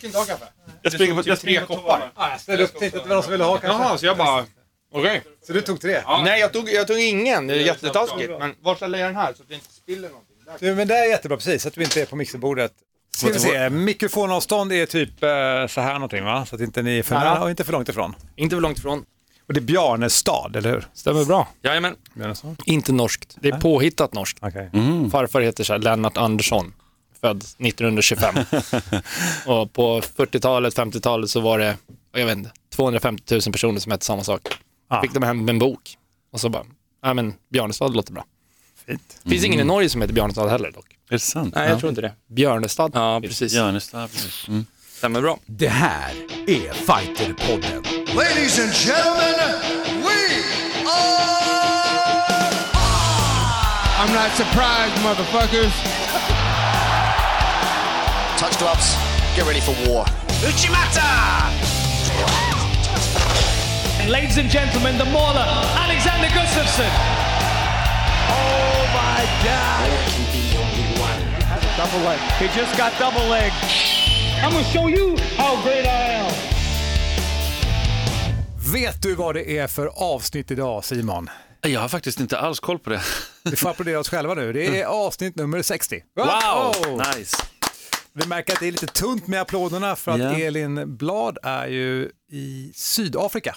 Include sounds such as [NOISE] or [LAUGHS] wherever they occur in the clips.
Inte ha kaffe? Jag springer på, typ jag springer tre koppar. Ah, jag ställde upp, tänkte att det var någon som ville ha kanske. Jaha, så jag bara... Okej. Så du tog tre? Nej, jag tog, jag tog ingen. Det är jättetaskigt. Men var ställer jag den här så att det inte spiller någonting? Där. Du, men det är jättebra precis, så att du inte är på mixerbordet. Ska vi se, mikrofonavstånd är typ eh, så här någonting va? Så att inte ni är för Nära. nära och inte för långt ifrån. Inte för långt ifrån. Och det är Bjarnestad, eller hur? Stämmer bra. Jajamän. Bjarnestad? Inte norskt. Det är påhittat norskt. Okej. Farfar heter så här Lennart Andersson. Född 1925. [LAUGHS] och på 40-talet, 50-talet så var det, jag vet inte, 250 000 personer som hette samma sak. Ah. Fick de hem en bok. Och så bara, ja men Björnestad låter bra. Fint. Det finns ingen i Norge som heter Björnestad heller dock. Är det sant? Nej, jag tror inte det. Björnestad. Ja, precis. Björnestad. precis. Mm. Stämmer bra. Det här är Fighterpodden. Ladies and gentlemen, we are. I'm not surprised, motherfuckers. Touch gloves. Get ready for war. uchimata Ladies and gentlemen, the mauler, Alexander Gustafsson. Oh my God! Double leg. He just got double leg. I'm gonna show you how great I am. Vet du vad det är för avsnitt idag Simon? Jag har faktiskt inte alls koll på det. Vi får applådera oss själva nu. Det är mm. avsnitt nummer 60. Wow! Nice. Vi märker att det är lite tunt med applåderna för att Ja. Elin Blad är ju i Sydafrika.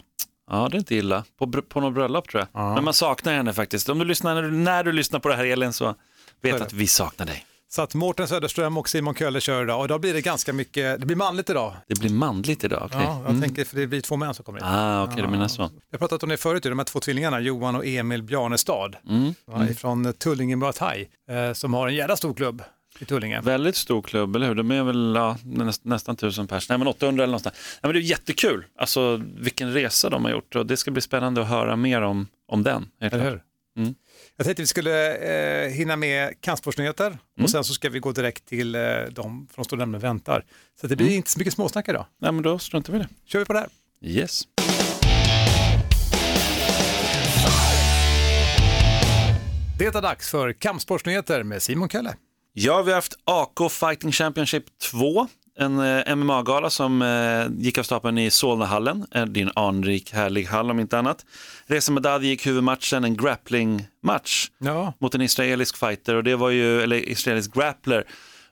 Ja, det är inte illa. På, på något bröllop tror jag. Men man saknar henne faktiskt. Om du lyssnar, när, du, när du lyssnar på det här Elin så vet att vi saknar dig. Så att Mårten Söderström och Simon Kölle kör idag och idag blir det ganska mycket, det blir manligt idag. Det blir manligt idag. okej. Ja, jag tänker för det blir två män som kommer in. Ah, okej, du menar så. Jag har pratat om det förut, de här två tvillingarna, Johan och Emil Bjarnestad, Mm. ja, ifrån Tullinge Muay Thai, eh, som har en jävla stor klubb i Tullinge. Väldigt stor klubb, eller hur? De är väl ja, näst, nästan tusen pers. Nej, men 800 eller någonstans. Nej, men det är jättekul. Alltså vilken resa de har gjort och det ska bli spännande att höra mer om, om den. Eller hur? Mm. Jag tänkte vi skulle eh, hinna med kampsportsnyheter Mm. och sen så ska vi gå direkt till eh, de från Stora Nämnden väntar. Så det blir Mm. inte så mycket småsnack idag. Nej, men då struntar vi i det. Kör vi på det här. Yes. Det är dags för kampsportsnyheter med Simon Kölle. Ja, vi har haft AK Fighting Championship 2, en eh, MMA-gala som eh, gick av stapeln i Solnahallen. Eh, det är en anrik, härlig hall om inte annat. Reza Madadi gick huvudmatchen, en grappling-match Ja, mot en israelisk fighter och det var ju, eller israelisk grappler.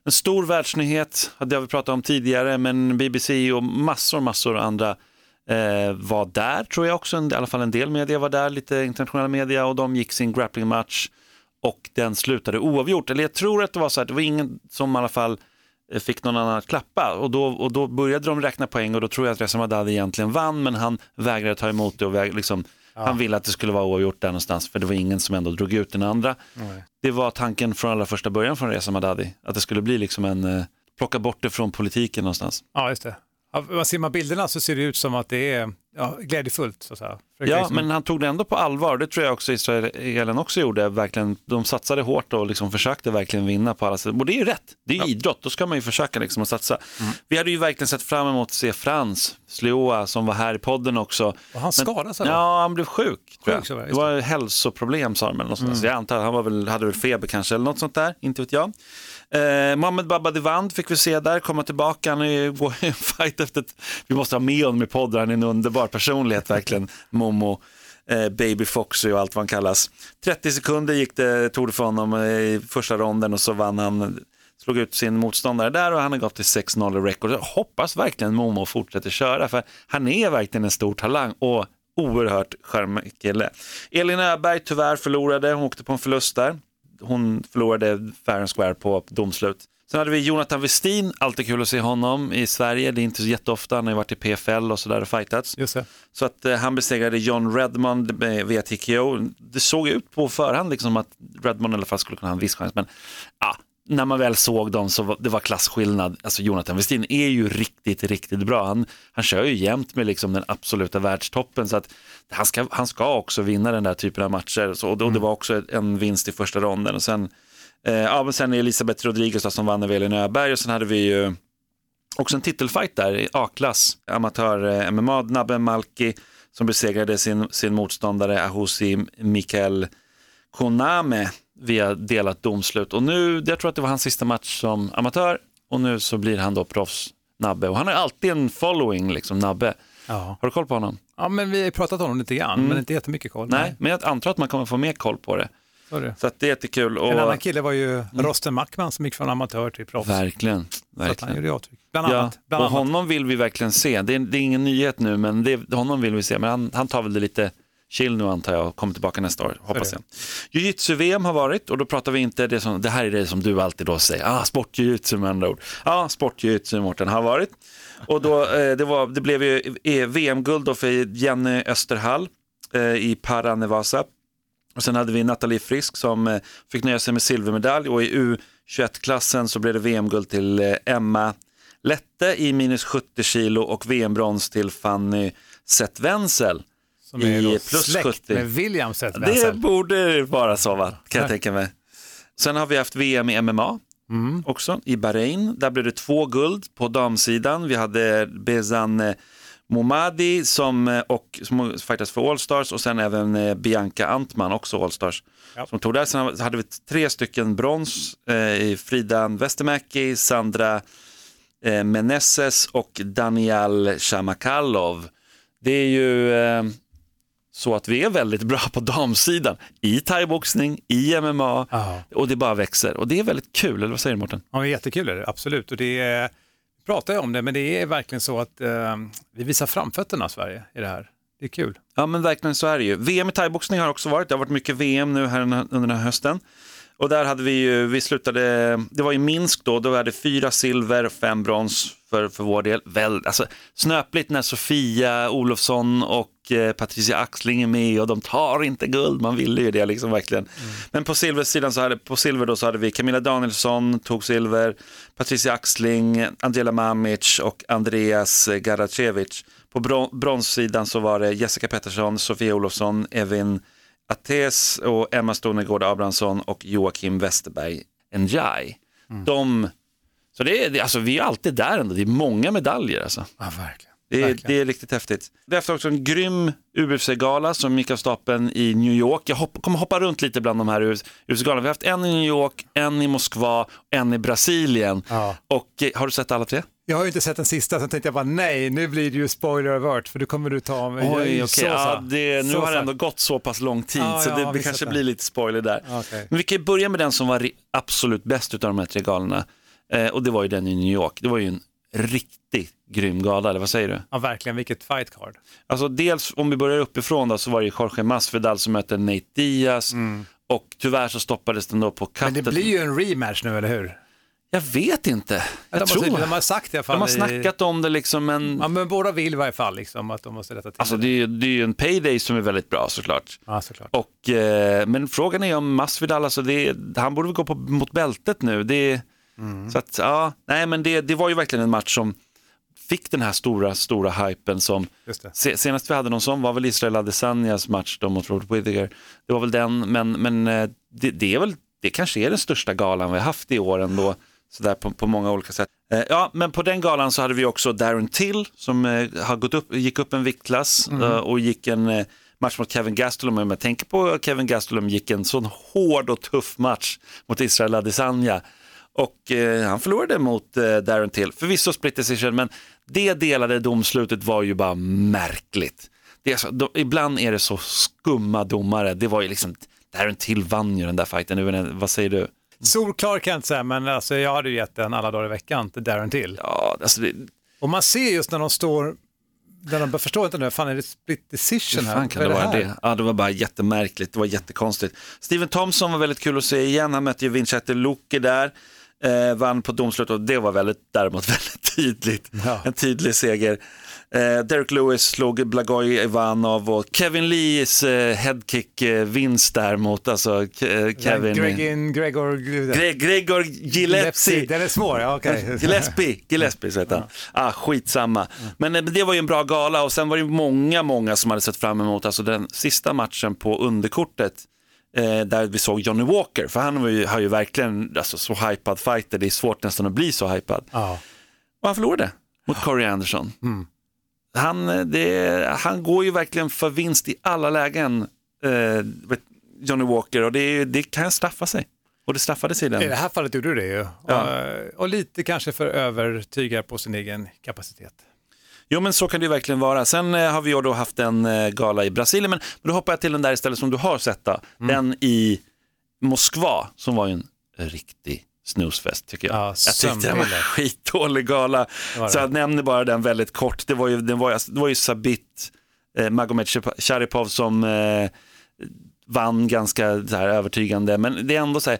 En stor världsnyhet, det har vi pratat om tidigare, men BBC och massor, massor andra eh, var där, tror jag också, en, i alla fall en del media var där, lite internationella media och de gick sin grappling-match och den slutade oavgjort. Eller jag tror att det var så att det var ingen som i alla fall eh, fick någon annan att klappa och då, och då började de räkna poäng och då tror jag att Reza Madadi egentligen vann men han vägrade ta emot det och väg, liksom, han ville att det skulle vara oavgjort där någonstans för det var ingen som ändå drog ut den andra. Det var tanken från allra första början från Reza Madadi att det skulle bli liksom en, eh, plocka bort det från politiken någonstans. ja just det. Ja, ser man bilderna så ser det ut som att det är ja, glädjefullt. Så att säga. Ja, liksom- men han tog det ändå på allvar. Det tror jag också Israelen också gjorde. Verkligen, de satsade hårt och liksom försökte verkligen vinna på alla sätt. Och det är ju rätt. Det är ju idrott. Då ska man ju försöka liksom att satsa. Mm. Vi hade ju verkligen sett fram emot att se Frans Slioa som var här i podden också. Och han skadade sig? Ja, han blev sjuk. Var det, var hälsoproblem sa de. Eller något. Så jag antar att han var väl, hade väl feber kanske eller något sånt där. Inte vet jag. Eh, Mohamed Babadivand fick vi se där, komma tillbaka. Han är ju går en fight efter ett, Vi måste ha med honom i podden, han är en underbar personlighet verkligen. Momo, eh, Baby Foxy och allt vad han kallas. 30 sekunder gick det, tog det för honom eh, i första ronden och så vann han slog ut sin motståndare där och han har gått till 6-0 i record. Jag hoppas verkligen Momo fortsätter köra för han är verkligen en stor talang och oerhört charmig kille. Elin Öberg tyvärr förlorade, hon åkte på en förlust där. Hon förlorade fair and square på domslut. Sen hade vi Jonathan Westin, alltid kul att se honom i Sverige. Det är inte så jätteofta, han har ju varit i PFL och sådär och fightats. Så att eh, han besegrade John Redmond med- via TKO. Det såg ut på förhand liksom att Redmond i alla fall skulle kunna ha en viss chans. Men ja, när man väl såg dem så var det var klasskillnad. Alltså Jonathan Westin är ju riktigt, riktigt bra. Han, han kör ju jämt med liksom den absoluta världstoppen. Så att han ska, han ska också vinna den där typen av matcher. Så, och då, det var också en vinst i första ronden. Och sen, eh, ja, men sen är Elisabeth Rodriguez då, som vann över Elin Öberg. Och sen hade vi ju också en titelfight där i A-klass, amatör-MMA, Nabbe Malki som besegrade sin, sin motståndare Ahusi Mikael Koname via delat domslut. Och nu, jag tror att det var hans sista match som amatör och nu så blir han då proffs Nabbe. Och han har alltid en following, liksom, Nabbe. Ja. Har du koll på honom? ja, men vi har pratat om dem lite grann, men inte jättemycket koll. Nej, men jag antar att man kommer få mer koll på det. Så det. Så det är jättekul. Och... En annan kille var ju Rosten Mackman som gick från amatör till proffs. Verkligen. Så att han verkligen. gjorde avtryck. Bland Ja, annat. Bland och annat. honom vill vi verkligen se. Det är, det är ingen nyhet nu, men det, honom vill vi se. Men han, han tar väl det lite chill nu antar jag kommer tillbaka nästa år, hoppas jag. Jiu-jitsu-VM har varit och då pratar vi inte, det, som, det här är det som du alltid då säger, ah, sport-jiu-jitsu med andra ord. Ja, sport-jiu-jitsu Mårten har varit. Och då, eh, det, var, det blev ju eh, VM-guld för Jenny Österhall eh, i Paranevasa. Och sen hade vi Nathalie Frisk som eh, fick nöja sig med silvermedalj och i U21-klassen så blev det VM-guld till eh, Emma Lette i minus 70 kilo och VM-brons till Fanny Zetwenzel Som är i plus släkt 70. med William Seth Det borde vara så va, kan jag Ja. tänka mig. Sen har vi haft VM i MMA Mm. också i Bahrain. Där blev det två guld på damsidan. Vi hade Bezan eh, Momadi som, eh, och, som fightas för Allstars och sen även eh, Bianca Antman, också Allstars, Ja. som tog där. Sen hade vi tre stycken brons eh, i Frida Westermäki, Sandra eh, Meneses och Daniel Shamakalov. Det är ju eh, så att vi är väldigt bra på damsidan i thaiboxning, i MMA Ja. och det bara växer. Och det är väldigt kul, eller vad säger du Mårten? Ja, jättekul är det, absolut. Och det är, vi pratar ju om det, men det är verkligen så att eh, vi visar framfötterna Sverige i det här. Det är kul. Ja men verkligen så är det ju. VM i thaiboxning har också varit, det har varit mycket VM nu här under den här hösten. Och där hade vi ju, vi slutade, det var i Minsk då, då var det fyra silver, fem brons för, för vår del. Väl, alltså, snöpligt när Sofia Olofsson och eh, Patricia Axling är med och de tar inte guld, man ville ju det liksom verkligen. Men på silversidan så hade, på silver då så hade vi Camilla Danielsson tog silver, Patricia Axling, Angela Mamic och Andreas Garacevic. På bron- bronssidan så var det Jessica Pettersson, Sofia Olofsson, Evin Ates och Emma Stonegård Abrahamsson och Joakim Westerberg Njai. De, så det är, alltså, vi är alltid där ändå, det är många medaljer alltså. Ja, verkligen. Det är, det är riktigt häftigt. Det är efter också en grym UFC-gala som gick av stapeln i New York. Jag hopp, kommer hoppa runt lite bland de här UFC-galorna. Vi har haft en i New York, en i Moskva, en i Brasilien. Ja. Och eh, har du sett alla tre? Jag har ju inte sett den sista, så tänkte jag bara nej, nu blir det ju spoiler alert, för då kommer du ta mig. Oj, okej. så Ja, det, nu Så har det ändå gått så pass lång tid Ja, så ja, det, kanske blir lite spoiler där. Okej. Men vi kan ju börja med den som var absolut bäst av de här tre galorna. Eh, och det var ju den i New York. Det var ju en riktigt grym gala, eller vad säger du? Ja, verkligen, vilket fight card. Alltså dels om vi börjar uppifrån då så var det ju Jorge Masvidal som möter Nate Diaz och tyvärr så stoppades den då på Mm. Men katten. det blir ju en rematch nu, eller hur? Jag vet inte. Jag de, tror har, de har sagt i alla fall. de har i- snackat om det liksom men Ja, men båda vill i varje fall liksom, att de måste rätta till alltså det. det är, ju- det är ju en payday som är väldigt bra såklart. Ja, såklart. Och, eh, men frågan är om Masvidal, alltså det, han borde väl gå på, mot bältet nu. Det, Mm. Så att, ja, nej men det, det var ju verkligen en match som fick den här stora, stora hypen som. Se, senast vi hade någon sån var väl Israel Adesanyas match då mot Robert Whittaker. Det var väl den, men, men eh, det, det är väl, det kanske är den största galan vi har haft i år ändå, sådär på, på många olika sätt. Eh, ja, men på den galan så hade vi också Darren Till som eh, har gått upp, gick upp en viktklass eh, och gick en match mot Kevin Gastelum. Om jag tänker på Kevin Gastelum gick en sån hård och tuff match mot Israel Adesanya. Och eh, han förlorade mot eh, Darren Till, förvisso split decision, men det delade domslutet var ju bara märkligt. Det är så, de, ibland är det så skumma domare, det var ju liksom, Darren Till vann ju den där fighten, jag- vad säger du? Solklar kan jag inte säga, men alltså, jag hade ju gett den alla dagar i veckan till Darren till. Ja, alltså det, Och man ser just när de står, när de förstår inte nu, fan är det split decision hur här? fan kan det är vara här? det? Ja, det var bara jättemärkligt, det var jättekonstigt. Steven Thompson var väldigt kul att se igen, han mötte ju Vinchester Luke där. Eh, vann på domslut och det var väldigt, däremot [LAUGHS] väldigt tydligt. Ja. En tydlig seger. Eh, Derek Lewis slog Blagoj Ivanov och Kevin Lees eh, headkick-vinst där mot alltså, eh, Kevin. Gregin, Gregor... Gre- Gregor Gillespie. Den är svår, ja okej. [LAUGHS] Gillespie, Gillespie så heter han. Ah, skitsamma. Men eh, det var ju en bra gala och sen var det många, många som hade sett fram emot alltså den sista matchen på underkortet eh, där vi såg Johnny Walker, för han var ju, har ju verkligen alltså, så hypad fighter, det är svårt nästan att bli så hypad. Ja. Och han förlorade mot Corey Anderson. Han, eh, det, han går ju verkligen för vinst i alla lägen, eh, Johnny Walker, och det, det kan straffa sig. Och det straffade sig i I det den. här fallet gjorde du det ju. Ja. Och, och lite kanske för övertygad på sin egen kapacitet. Jo men så kan det ju verkligen vara. Sen eh, har vi ju då haft en eh, gala i Brasilien, men, då hoppar jag till den där istället som du har sett då. Mm. Den i Moskva som var ju en riktig snusfest tycker jag. Ja, jag tyckte det var skitdålig gala. var Så jag nämner bara den väldigt kort. Det var ju, det var, det var ju Sabit eh, Magomed Sharipov som eh, vann ganska så här, övertygande. Men det är ändå så här,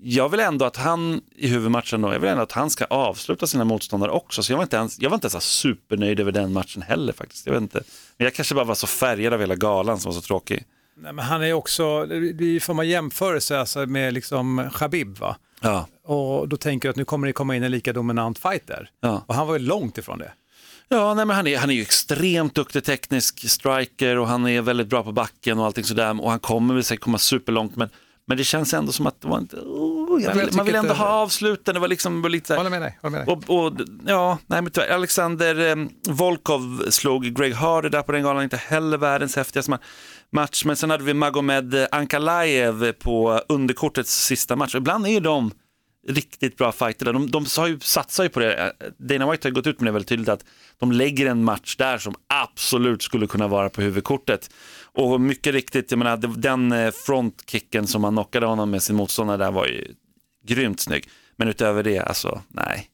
jag vill ändå att han i huvudmatchen då, jag vill ändå att han ska avsluta sina motståndare också. Så jag var inte ens, jag var inte ens supernöjd över den matchen heller faktiskt. Jag vet inte. Men jag kanske bara var så färgad av hela galan som var så tråkig. Nej, men han är också, det får man jämförelse alltså med liksom Khabib va? Ja. Och då tänker jag att nu kommer det komma in en lika dominant fighter. Ja. Och han var ju långt ifrån det. Ja, nej, men han, är, han är ju extremt duktig teknisk striker och han är väldigt bra på backen och allting sådär. Och han kommer väl säkert komma superlångt, men, men det känns ändå som att det var inte... Oh, vill, jag man vill ändå inte- ha avsluten, det var liksom var lite så här, Håller med dig. Håller med dig. och, och, ja, nej, men tyvärr, Alexander eh, Volkov slog Greg Hardy där på den galan, inte heller världens häftigaste ma- match. Men sen hade vi Magomed Ankalaev på underkortets sista match. Ibland är ju de riktigt bra fighter. De, de har ju, satsar ju på det. Dana White har gått ut med det väldigt tydligt att de lägger en match där som absolut skulle kunna vara på huvudkortet. Och mycket riktigt, jag menar, den eh, frontkicken som han knockade honom med sin motståndare där var ju grymt snygg. Men utöver det, alltså nej.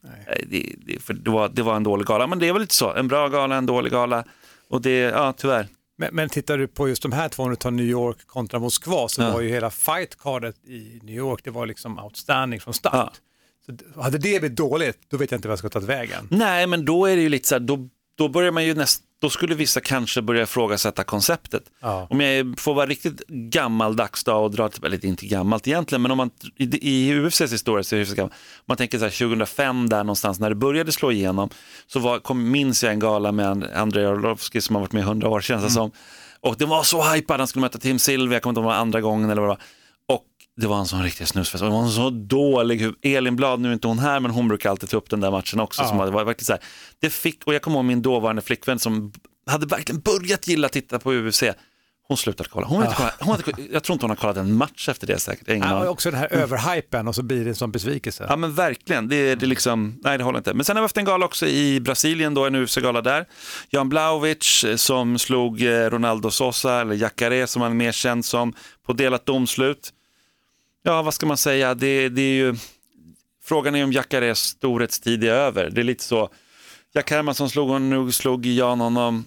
Nej, Det, det, för det, var, det var en dålig gala, men det är väl lite så. En bra gala, en dålig gala. Och det, ja tyvärr. Men, men tittar du på just de här två, om du tar New York kontra Moskva, så Ja. var ju hela fightcardet i New York, det var liksom outstanding från start. Ja. Så hade det blivit dåligt, då vet jag inte vad jag ska ta vägen. Nej, men då är det ju lite så här, då, då börjar man ju näst, då skulle vissa kanske börja ifrågasätta konceptet. Ja. Om jag får vara riktigt gammaldags då och dra, eller inte gammalt egentligen, men om man i, i UFCs historia så är det gammalt. Man tänker så här 2005 där någonstans när det började slå igenom så var, kom, minns jag en gala med And- Andrei Arlovski som har varit med i 100 år känns det som. Och det var så hypad, han skulle möta Tim Silver, jag kommer inte ihåg andra gången eller vad det var. Det var en sån riktig snusfest. Det var en så dålig Elin Blad, nu är inte hon här, men hon brukar alltid ta upp den där matchen också. Som var, verkligen så här, det fick, och jag kommer ihåg min dåvarande flickvän som hade verkligen börjat gilla att titta på UFC. Hon slutade kolla. Hon hade inte kollat, hon hade, jag tror inte hon har kollat en match efter det säkert. Ingen Ja, också den här överhypen och så blir det sån besvikelse. Ja men verkligen, det, det liksom, nej det håller inte. Men sen har vi haft en gala också i Brasilien då, en UFC-gala där. Jan Blaovic eh, som slog eh, Ronaldo Sosa, eller Jacare som han är mer känd som, på delat domslut. Ja, vad ska man säga, det, det är ju, frågan är om Jackares storhetstid är över. Det är lite så, Jack Hermansson slog, honom, slog Jan honom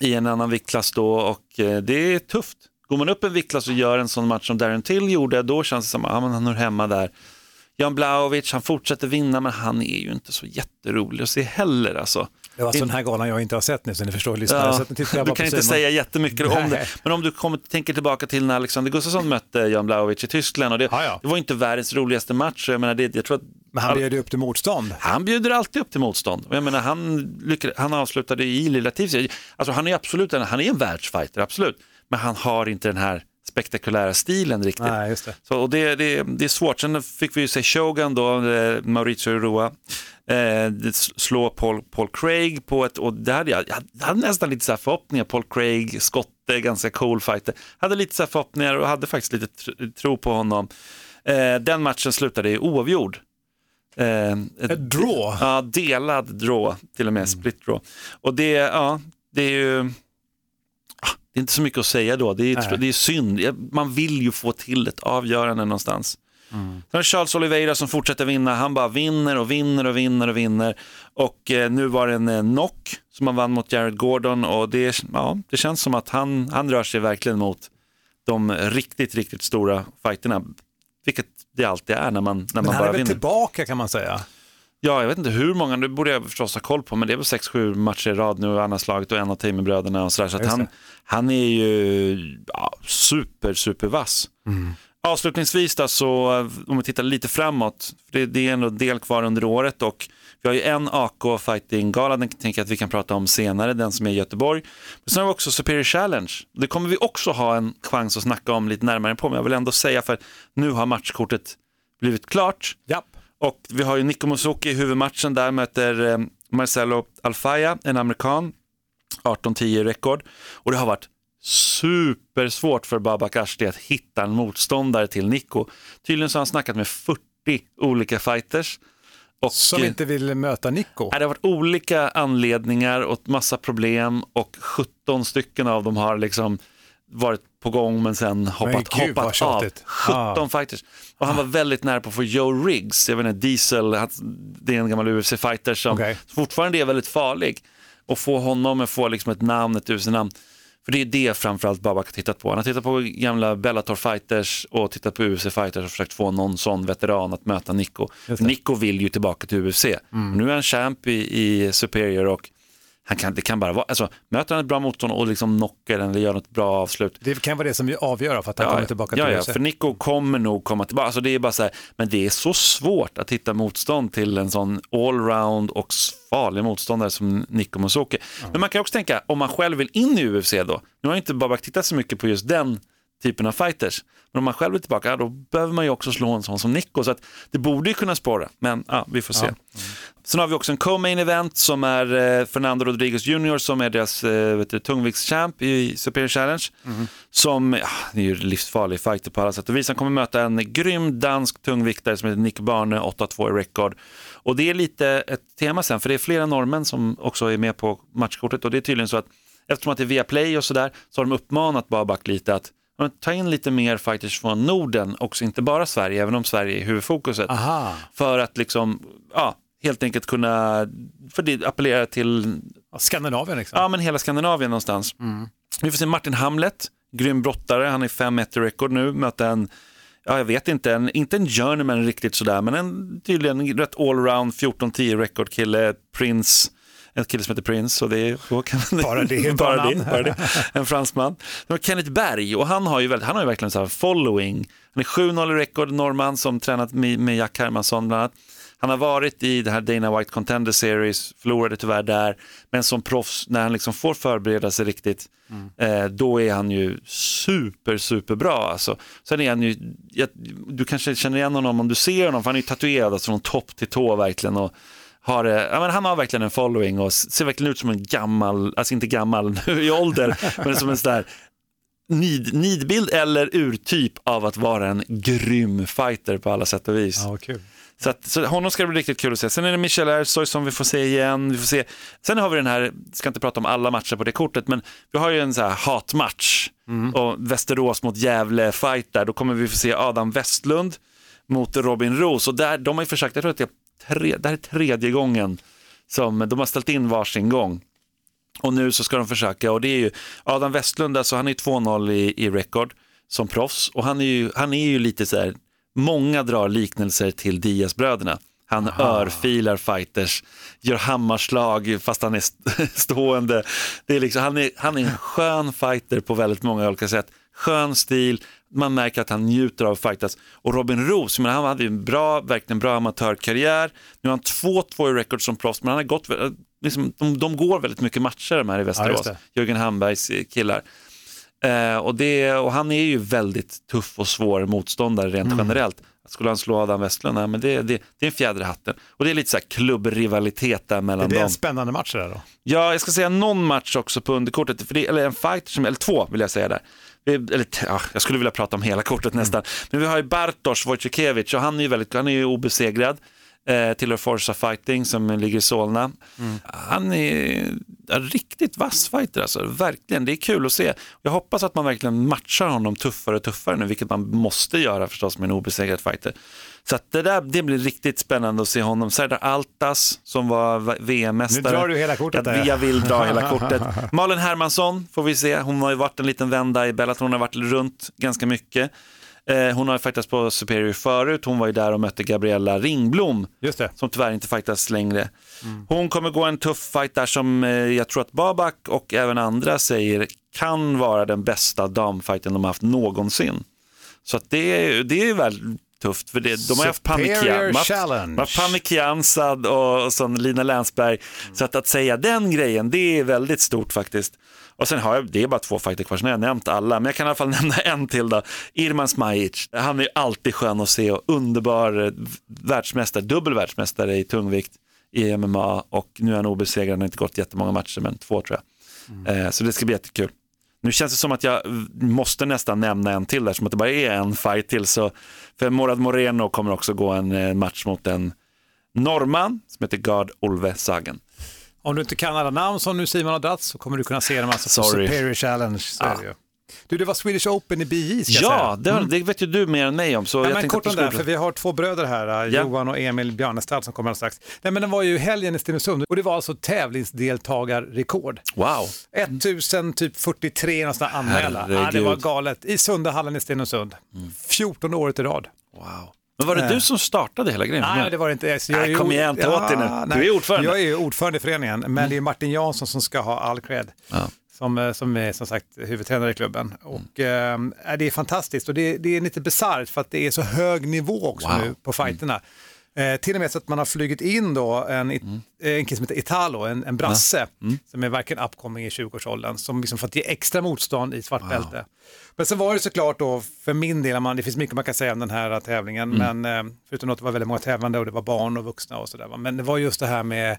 i en annan viktklass då och eh, det är tufft. Går man upp en viktklass och gör en sån match som Darren Till gjorde, då känns det som att ja, han hör hemma där. Jan Blaovic, han fortsätter vinna, men han är ju inte så jätterolig att se heller. Alltså. Det var alltså den här galan jag inte har sett nu, så ni förstår lyssnare. Ja, du kan inte Simon. säga jättemycket om det, men om du kommer, tänker tillbaka till när Alexander Gustafsson mötte Jan Blaovic i Tyskland, och det, Ja, ja. det var inte världens roligaste match, jag, menar, det, jag tror att Men han bjöd ju upp till motstånd. han bjuder alltid upp till motstånd. Jag menar, han, lyckades, han avslutade i lilla. Alltså, han är absolut en, han är en världsfighter, absolut. Men han har inte den här spektakulära stilen riktigt. Nej, just det. Så, och det, det, det är svårt. Sen fick vi ju se Shogun då, eh, Mauricio Rua, eh, slå Paul, Paul Craig på ett, och det hade jag, jag hade nästan lite så här förhoppningar, Paul Craig, skotte, ganska cool fighter. Hade lite så här förhoppningar och hade faktiskt lite tr- tro på honom. Eh, den matchen slutade i oavgjord. Eh, Ett draw. Ja, delad draw, till och med split draw. Och det, ja, det är ju, ah, det är inte så mycket att säga då, det är, Nej. det är synd. Man vill ju få till ett avgörande någonstans. Sen har Charles Oliveira som fortsätter vinna, han bara vinner och vinner och vinner och vinner. Och eh, nu var det en eh, knock som han vann mot Jared Gordon och det, ja, det känns som att han, han rör sig verkligen mot de riktigt, riktigt stora fighterna. Vilket det alltid är när man, när Men man han bara är väl vinner. tillbaka kan man säga. Ja, jag vet inte hur många, det borde jag förstås ha koll på, men det är väl 6-7 matcher i rad nu han har slagit och en av Tamer-bröderna och sådär. Så han, han är ju ja, super, super vass. Mm. Avslutningsvis då, så om vi tittar lite framåt, för det, det är ändå en del kvar under året och vi har ju en AK Fighting-gala, den tänker jag att vi kan prata om senare, den som är i Göteborg. Men sen har vi också Superior Challenge, det kommer vi också ha en chans att snacka om lite närmare på, men jag vill ändå säga för nu har matchkortet blivit klart. Japp. Och vi har ju Nico Musoki i huvudmatchen där möter eh, Marcelo Alfaya, en amerikan, 18-10 rekord. Och det har varit supersvårt för Babak Ashti att hitta en motståndare till Nico. Tydligen så har han snackat med 40 olika fighters. Och, Som inte vill möta Nico. Det har varit olika anledningar och massa problem och 17 stycken av dem har liksom varit på gång men sen hoppat, gud, vad hoppat av. tjatigt. 17 Ah. fighters. Och han var väldigt nära på att få Joe Riggs, jag vet inte, Diesel, han- det är en gammal UFC-fighter som Okej. fortfarande är väldigt farlig. Och få honom att få liksom ett namn, ett UFC-namn. För det är det framförallt Babak har tittat på. Han har tittat på gamla Bellator-fighters och tittat på UFC-fighters och försökt få någon sån veteran att möta Nico. Nico vill ju tillbaka till UFC. Nu är han champ i, i Superior och han kan, det kan bara vara, alltså möter han ett bra motstånd och liksom knockar den eller gör något bra avslut. Det kan vara det som avgör för att han kommer tillbaka till ja, ja, UFC. för Nico kommer nog komma tillbaka. Alltså det är bara så här, men det är så svårt att hitta motstånd till en sån allround och farlig motståndare som Nico Musoke. Men man kan också tänka, om man själv vill in i UFC då, nu har inte Babak tittat så mycket på just den typen av fighters, men om man själv är tillbaka, ja, då behöver man ju också slå en sån som Nico, så att det borde ju kunna spåra, men ja, vi får se. Sen har vi också en co-main event som är eh, Fernando Rodriguez Jr som är deras eh, tungviktschamp i Superior Challenge. Som, ja, det är ju livsfarlig fighter på alla sätt och vis. Han kommer möta en grym dansk tungviktare som heter Nick Barne, 8-2 i record. Och det är lite ett tema sen, för det är flera norrmän som också är med på matchkortet och det är tydligen så att eftersom att det är via play och sådär så har de uppmanat Babak lite att ja, men ta in lite mer fighters från Norden också, inte bara Sverige, även om Sverige är huvudfokuset. Aha, för att liksom, ja, helt enkelt kunna, för det appellera till, Skandinavien liksom. ja men hela Skandinavien någonstans. Vi får se Martin Hamlet, grym brottare, han är 5-1 i record nu, möter en, ja jag vet inte, en, inte en journeyman riktigt sådär, men en tydligen rätt allround 14-10 record kille, Prince, en kille som heter Prince och det är, Bara det, [LAUGHS] bara det, bara det, en fransman. Det var Kenneth Berg och han har ju, väldigt, han har ju verkligen så här following. Han är 7-0 i record, norrman som tränat med, med Jack Hermansson bland annat. Han har varit i det här Dana White Contender Series, förlorade tyvärr där, men som proffs, när han liksom får förbereda sig riktigt, eh, då är han ju super, super bra. Alltså. Sen är han ju, jag, du kanske känner igen honom om du ser honom, för han är ju tatuerad alltså, från topp till tå verkligen. Och, har, eh, ja, men han har verkligen en following och ser verkligen ut som en gammal, alltså inte gammal nu [LAUGHS] i ålder, men som en sån där nid, nidbild eller urtyp av att vara en grym fighter på alla sätt och vis. Ja, kul. Så, att, så honom ska det bli riktigt kul att se. Sen är det Michel Ersoy som vi får se igen. Vi får se. Sen har vi den här, ska inte prata om alla matcher på det kortet, men vi har ju en så här hatmatch. Och Västerås mot Gävle fight där. Då kommer vi få se Adam Westlund mot Robin Roos. Och där, de har ju försökt, jag tror att det är, tre, det här är tredje gången som de har ställt in varsin gång. Och nu så ska de försöka och det är ju Adam Westlund, alltså han är ju 2-0 i, i record som proffs och han är ju, han är ju lite så här, många drar liknelser till Diaz-bröderna. Han örfilar fighters, gör hammarslag fast han är st- [LAUGHS] stående. Det är liksom, han, är, han är en skön fighter på väldigt många olika sätt. Skön stil, man märker att han njuter av att fightas. Och Robin Roos, men han hade ju en bra, verkligen bra amatörkarriär. Nu har han 2-2 i record som proffs, men han har gått, liksom, de, de går väldigt mycket matcher de här i Västerås. det. Jörgen Hambergs eh, killar. Eh, och, det, och han är ju väldigt tuff och svår motståndare rent generellt. Skulle han slå Adam Westlund? Nej, men det, det, det är en fjäder i hatten. Och det är lite så här klubbrivalitet där Är mellan det dem. en spännande match det där då? Ja, jag ska säga någon match också på underkortet, för det, eller en fight, som, eller två vill jag säga där. Eller, ja, jag skulle vilja prata om hela kortet nästan. Men vi har ju Bartosz Wojciechowicz och han är ju, väldigt, han är ju obesegrad. Eh, tillhör Forza Fighting som ligger i Solna. Han är en riktigt vass fighter alltså, verkligen. Det är kul att se. Jag hoppas att man verkligen matchar honom tuffare och tuffare nu, vilket man måste göra förstås med en obesegrad fighter. Så det där det blir riktigt spännande att se honom. Serdar Altas som var VM-mästare. Nu drar du hela kortet där. jag vill dra hela [LAUGHS] kortet. Malin Hermansson får vi se. Hon har ju varit en liten vända i Bellator. Hon har varit runt ganska mycket. Eh, hon har faktiskt på Superior förut. Hon var ju där och mötte Gabriella Ringblom Just det. som tyvärr inte fightas längre. Hon kommer gå en tuff fight där som eh, jag tror att Babak och även andra säger kan vara den bästa damfighten de har haft någonsin. Så att det, är- det är väl tufft för det, de har haft Superior Panikia, de har haft- Challenge. de har haft Panikia Ansad och, och sån Lina Länsberg. Så att, att säga den grejen, det är väldigt stort faktiskt. Och sen har jag, det är bara två fighter kvar, sen har jag nämnt alla, men jag kan i alla fall [LAUGHS] nämna en till då. Irman Smajic, han är alltid skön att se och underbar eh, världsmästare, dubbel världsmästare i tungvikt i MMA och nu är han obesegrad, han har inte gått jättemånga matcher, men två tror jag. Eh, så det ska bli jättekul. Nu känns det som att jag måste nästan nämna en till där, som att det bara är en fight till. Så, för Morad Moreno kommer också gå en eh, match mot en norrman som heter Gard Olve Sagen. Om du inte kan alla namn som nu Simon har dratt så kommer du kunna se dem alltså på Sorry. Superior Challenge. Så det ju. Du, det var Swedish Open i BJ ska jag Ja, säga. det, vet ju du mer än mig om. Så Nej, jag men kort om det, här, för vi har två bröder här, Ja. Johan och Emil Bjarnestad som kommer alldeles strax. Nej, men den var ju helgen i Stenungsund och det var alltså tävlingsdeltagarrekord. Wow. 1043 någonstans anmälda. Ja, det. Mm. var galet. I Sundahallen i Stenungsund. 14 året i rad. wow. Men var det du som startade hela grejen? Nej, det var det inte. Så Nej, är kom igen, ta åt dig nu. Du nej. är ordförande. Jag är ordförande i föreningen, men det är Martin Jansson som ska ha all cred. Ja. Som, eh, som är som sagt huvudtränare i klubben. Och, eh, det är fantastiskt och det, det är lite bisarrt för att det är så hög nivå också Wow. nu på fighterna. Eh, till och med så att man har flugit in då en, eh, en kille som heter Italo, en, en brasse, som är verkligen upcoming i 20-årsåldern, som liksom fått ge extra motstånd i svart bälte. Men sen var det såklart då, för min del, man, det finns mycket man kan säga om den här tävlingen, men eh, förutom att det var väldigt många tävlande och det var barn och vuxna och sådär. Men det var just det här med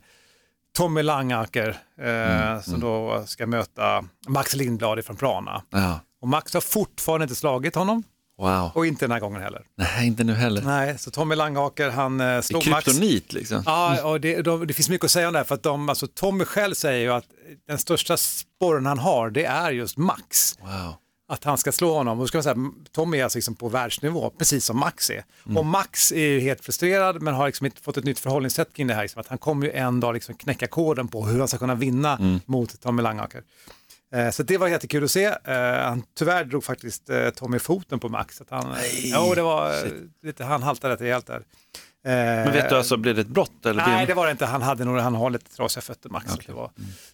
Tommy Langaker eh, som då ska möta Max Lindblad från Prana. Ja. Och Max har fortfarande inte slagit honom Wow. och inte den här gången heller. Nej, inte nu heller. Nej, så Tommy Langaker han eh, slog Max. kryptonit liksom. Ja, och det, de, det finns mycket att säga om det här för att de, alltså, Tommy själv säger ju att den största sporren han har det är just Max. Wow. Att han ska slå honom. Och ska man säga, Tommy är alltså liksom på världsnivå, precis som Max är. Och Max är ju helt frustrerad men har liksom fått ett nytt förhållningssätt kring det här. Liksom, att han kommer ju en dag liksom knäcka koden på hur han ska kunna vinna mot Tommy Langaker. Eh, Så det var jättekul att se. Eh, Han, tyvärr drog faktiskt eh, Tommy foten på Max. Att han, jo, det var eh, lite, han haltade rätt rejält där. Eh, Men vet du, alltså, blev det ett brott? Eller Nej, det var det inte. Han hade nog, han har lite trasiga fötter Max. Så det var,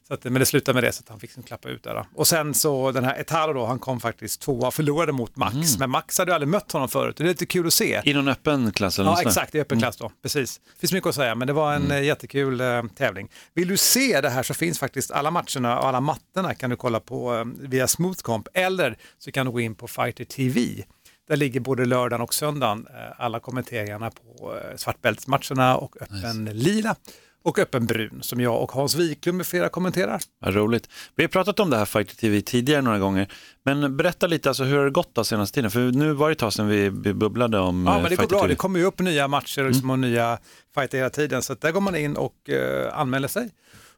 så att, men det slutade med det så att han fick liksom klappa ut där. Då. Och sen så den här Etalo då, han kom faktiskt tvåa och förlorade mot Max. Men Max hade ju aldrig mött honom förut. Det är lite kul att se. I någon öppen klass? Eller Ja, exakt, i öppen klass då. Precis. Det finns mycket att säga, men det var en eh, jättekul eh, tävling. Vill du se det här så finns faktiskt alla matcherna och alla mattorna kan du kolla på eh, via Smoothcomp eller så kan du gå in på Fighter TV. Där ligger både lördagen och söndagen eh, alla kommenteringarna på eh, svartbältsmatcherna och öppen lila och öppen brun som jag och Hans Wiklund med flera kommenterar. Vad roligt. Vi har pratat om det här Fighter TV tidigare några gånger. Men berätta lite, alltså, hur har det gått då senaste tiden? För nu var det ett tag sedan vi bubblade om Ja, eh, men det går Fighter bra. TV. Det kommer ju upp nya matcher och, liksom, och nya fighter hela tiden. Så där går man in och eh, anmäler sig.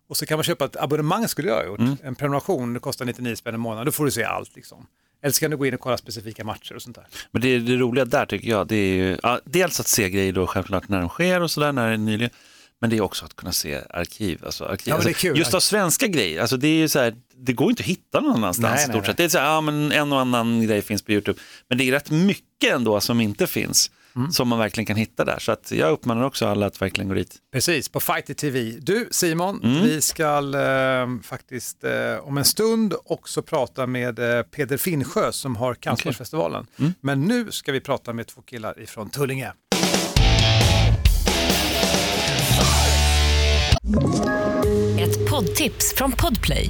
Och så kan man köpa ett abonnemang skulle jag ha gjort. En prenumeration, det kostar 99 spänn i månaden. Då får du se allt liksom. Eller så kan du gå in och kolla specifika matcher och sånt där. Men det, det roliga där tycker jag, det är ju ja, dels att se grejer då självklart när de sker och sådär, när det är nyligen. Men det är också att kunna se arkiv. Alltså, arkiv. Ja, alltså, kul. Just av svenska grejer, alltså, det är ju så här, det går inte att hitta någon annanstans Nej, i nej, stort nej. sett. Det är så här, ja, men en och annan grej finns på YouTube. Men det är rätt mycket ändå som inte finns, Mm. som man verkligen kan hitta där. Så att jag uppmanar också alla att verkligen gå dit. Precis, på Fighter TV. Du Simon, Mm. vi ska eh, faktiskt eh, om en stund också prata med eh, Peder Finnsjö som har Kampsportsfestivalen. Mm. Men nu ska vi prata med två killar ifrån Tullinge. Ett poddtips från Podplay.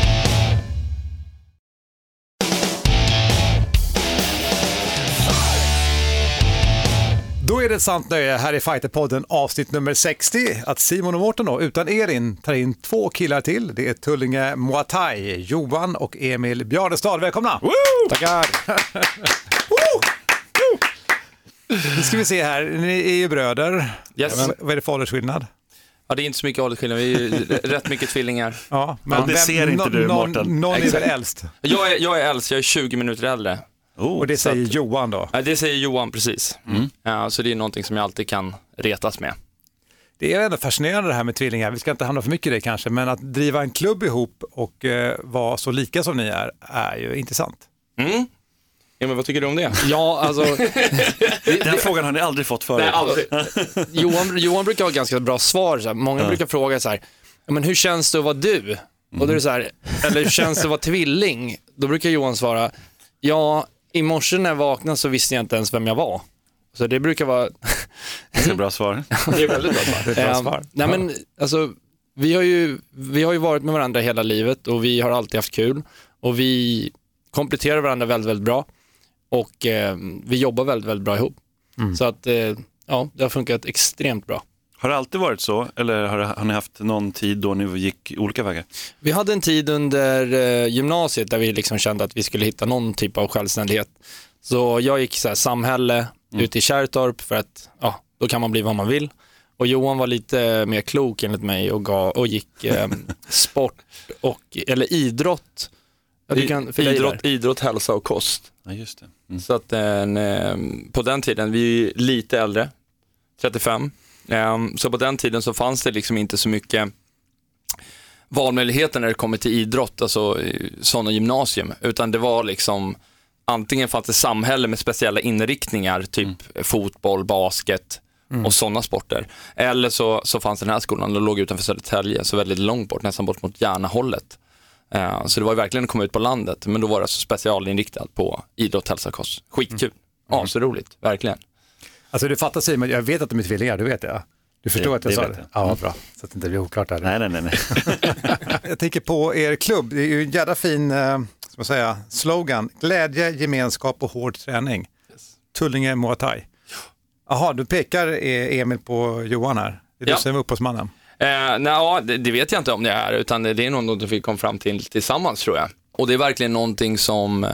Då är det ett sant nöje här i Fighterpodden avsnitt nummer 60 att Simon och Mårten då, utan Erin tar in två killar till. Det är Tullinge Muay Thai, Johan och Emil Bjarnestad. Välkomna! Tackar. [LAUGHS] Nu ska vi se här, ni är ju bröder. Yes. Vad- Vad är det för åldersskillnad? Ja, det är inte så mycket åldersskillnad, vi är ju [LAUGHS] rätt mycket tvillingar. Ja, Ja, det ser inte du, någon, Mårten. någon är väl äldst? Jag är, jag är äldst, jag är 20 minuter äldre. Oh, Och det säger att- Johan då. Ja, det säger Johan precis. Ja, så det är någonting som jag alltid kan retas med. Det är ändå fascinerande det här med tvillingar. Vi ska inte hamna för mycket i det kanske, men att driva en klubb ihop och eh, vara så lika som ni är, är ju intressant. Mm. Ja, men vad tycker du om det? Ja, alltså, [LAUGHS] Den frågan har ni aldrig fått förut. Nej, aldrig. [LAUGHS] Johan, Johan brukar ha ganska bra svar. Så här. Många brukar fråga så här, "Ja, men hur känns det att vara du? Och då är det så här, eller hur känns det att vara tvilling? Då brukar Johan svara, ja, I morse när jag vaknade så visste jag inte ens vem jag var. Så det brukar vara... Det är bra svar. [LAUGHS] det är väldigt bra svar. bra Ehm, svar. nej, men, alltså, vi, har ju, vi har ju varit med varandra hela livet och vi har alltid haft kul. Och vi kompletterar varandra väldigt, väldigt bra. Och eh, vi jobbar väldigt, väldigt bra ihop. Så att, eh, ja, det har funkat extremt bra. Har det alltid varit så eller har, har ni haft någon tid då ni gick olika vägar? Vi hade en tid under eh, gymnasiet där vi liksom kände att vi skulle hitta någon typ av självständighet. Så jag gick så här, samhälle ute i Kärrtorp för att ja, då kan man bli vad man vill. Och Johan var lite mer klok enligt mig och, gav, och gick eh, [LAUGHS] sport och, eller idrott. Ja, du kan, idrott, idrott, hälsa och kost. Ja, just det. Mm. Så att eh, på den tiden, vi är lite äldre, 35, eh, så på den tiden så fanns det liksom inte så mycket valmöjligheter när det kommer till idrott, alltså eh, sådana gymnasium, utan det var liksom antingen fanns det samhälle med speciella inriktningar, typ fotboll, basket och sådana sporter. Eller så, så fanns den här skolan, den låg utanför Södertälje, så väldigt långt bort, nästan bort mot Järnahållet. Eh, Så det var verkligen att komma ut på landet, men då var det alltså specialinriktat på idrott, hälsa, kost. Skitkul. Ja, så roligt, verkligen. Alltså du fattar Simon, jag vet att de är tvillingar, du vet jag. Du förstår Det- att jag det sa det? jag. Ja, bra. Så att det inte blir oklart där. Nej, nej, nej. nej. [LAUGHS] Jag tänker på er klubb, det är ju en jävla fin eh, ska man säga, slogan. Glädje, gemenskap och hård träning. Tullinge Muay Thai. Jaha, du pekar eh, Emil på Johan här. Det är Ja. du som är upphovsmannen. Eh, nej, ja, det, det vet jag inte om det är, utan det är något vi kom fram till tillsammans tror jag. Och det är verkligen någonting som eh,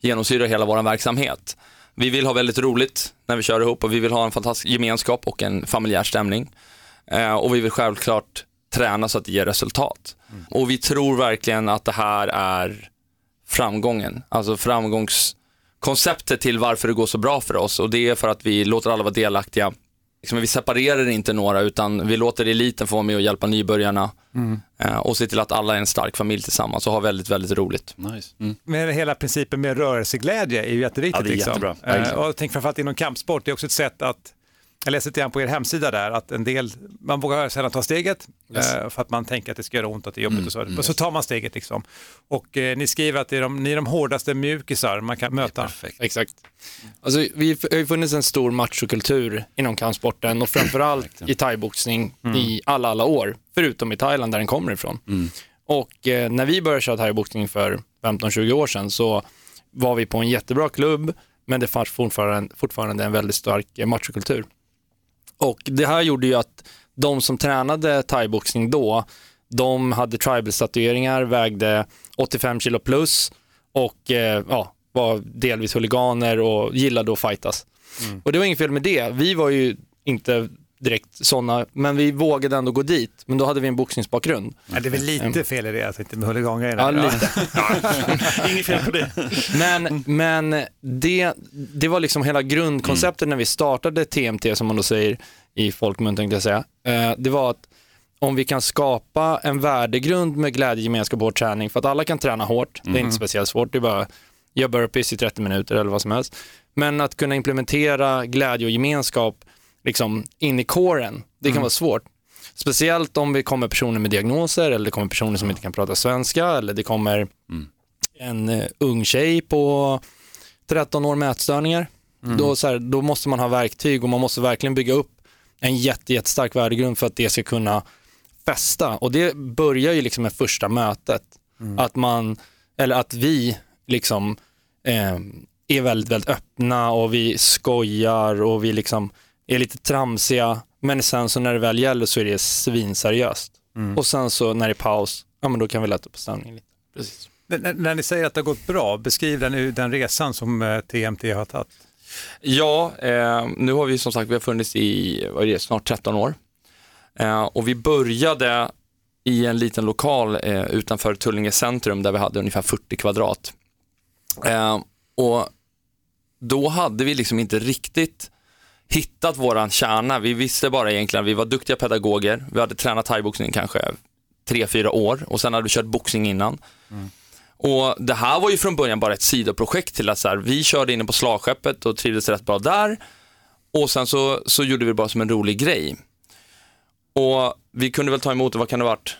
genomsyrar hela vår verksamhet. Vi vill ha väldigt roligt när vi kör ihop och vi vill ha en fantastisk gemenskap och en familjär stämning. Eh, och vi vill självklart träna så att det ger resultat. Och vi tror verkligen att det här är framgången, alltså framgångskonceptet till varför det går så bra för oss och det är för att vi låter alla vara delaktiga. Liksom, vi separerar inte några utan vi låter eliten få vara med och hjälpa nybörjarna eh, och se till att alla är en stark familj tillsammans och har väldigt, väldigt roligt. nice. Mm. Men hela principen med rörelseglädje är ju jätteviktigt. Ja, det är liksom. jättebra. Verkligen. och tänker framförallt inom kampsport, det är också ett sätt att jag läste lite grann på er hemsida där att en del, man vågar sällan ta steget eh, för att man tänker att det ska göra ont, att det är jobbigt och så. Och så tar man steget liksom. Och eh, ni skriver att det är de, ni är de hårdaste mjukisar man kan möta. Exakt. Alltså, vi har ju funnits en stor machokultur inom kampsporten och framförallt i thaiboxning i alla, alla år, förutom i Thailand där den kommer ifrån. Och eh, när vi började köra thaiboxning för 15-20 år sedan så var vi på en jättebra klubb, men det fanns fortfarande, fortfarande en väldigt stark eh, machokultur. Och det här gjorde ju att de som tränade thaiboxning då, de hade tribal-statueringar, vägde 85 kilo plus och eh, ja, var delvis huliganer och gillade att fightas. Och det var inget fel med det. Vi var ju inte direkt sådana, men vi vågade ändå gå dit. Men då hade vi en boxningsbakgrund. Ja, det är väl lite fel i det, alltså inte med huligangrejerna. Ja, lite. [LAUGHS] [LAUGHS] Inget fel på det. Men, men det, det var liksom hela grundkonceptet när vi startade TMT, som man då säger i folkmun, tänkte jag säga. Eh, Det var att om vi kan skapa en värdegrund med glädje, gemenskap och hård träning, för att alla kan träna hårt, det är inte speciellt svårt, det är bara gör burpees i 30 minuter eller vad som helst. Men att kunna implementera glädje och gemenskap liksom in i kåren, det kan vara svårt. Speciellt om vi kommer personer med diagnoser eller det kommer personer som inte kan prata svenska eller det kommer en eh, ung tjej på 13 år med ätstörningar. Då, så här, då måste man ha verktyg och man måste verkligen bygga upp en jätte, jättestark värdegrund för att det ska kunna fästa. Och det börjar ju liksom med första mötet. Att man, eller att vi liksom eh, är väldigt, väldigt öppna och vi skojar och vi liksom är lite tramsiga. Men sen så när det väl gäller så är det svinseriöst. Och sen så när det är paus, ja men då kan vi lätta på stämningen lite. Precis. N- när ni säger att det har gått bra, beskriv den, den resan som eh, TMT har tagit. Ja, eh, nu har vi som sagt vi har funnits i vad är det, snart 13 år. Eh, och vi började i en liten lokal eh, utanför Tullinge centrum där vi hade ungefär 40 kvadrat. Eh, och då hade vi liksom inte riktigt hittat våran kärna. Vi visste bara egentligen att vi var duktiga pedagoger. Vi hade tränat thaiboxning kanske tre, fyra år och sen hade vi kört boxning innan. Och Det här var ju från början bara ett sidoprojekt till att så här, vi körde inne på slagskeppet och trivdes rätt bra där. Och sen så, så gjorde vi det bara som en rolig grej. Och vi kunde väl ta emot, vad kan det ha varit?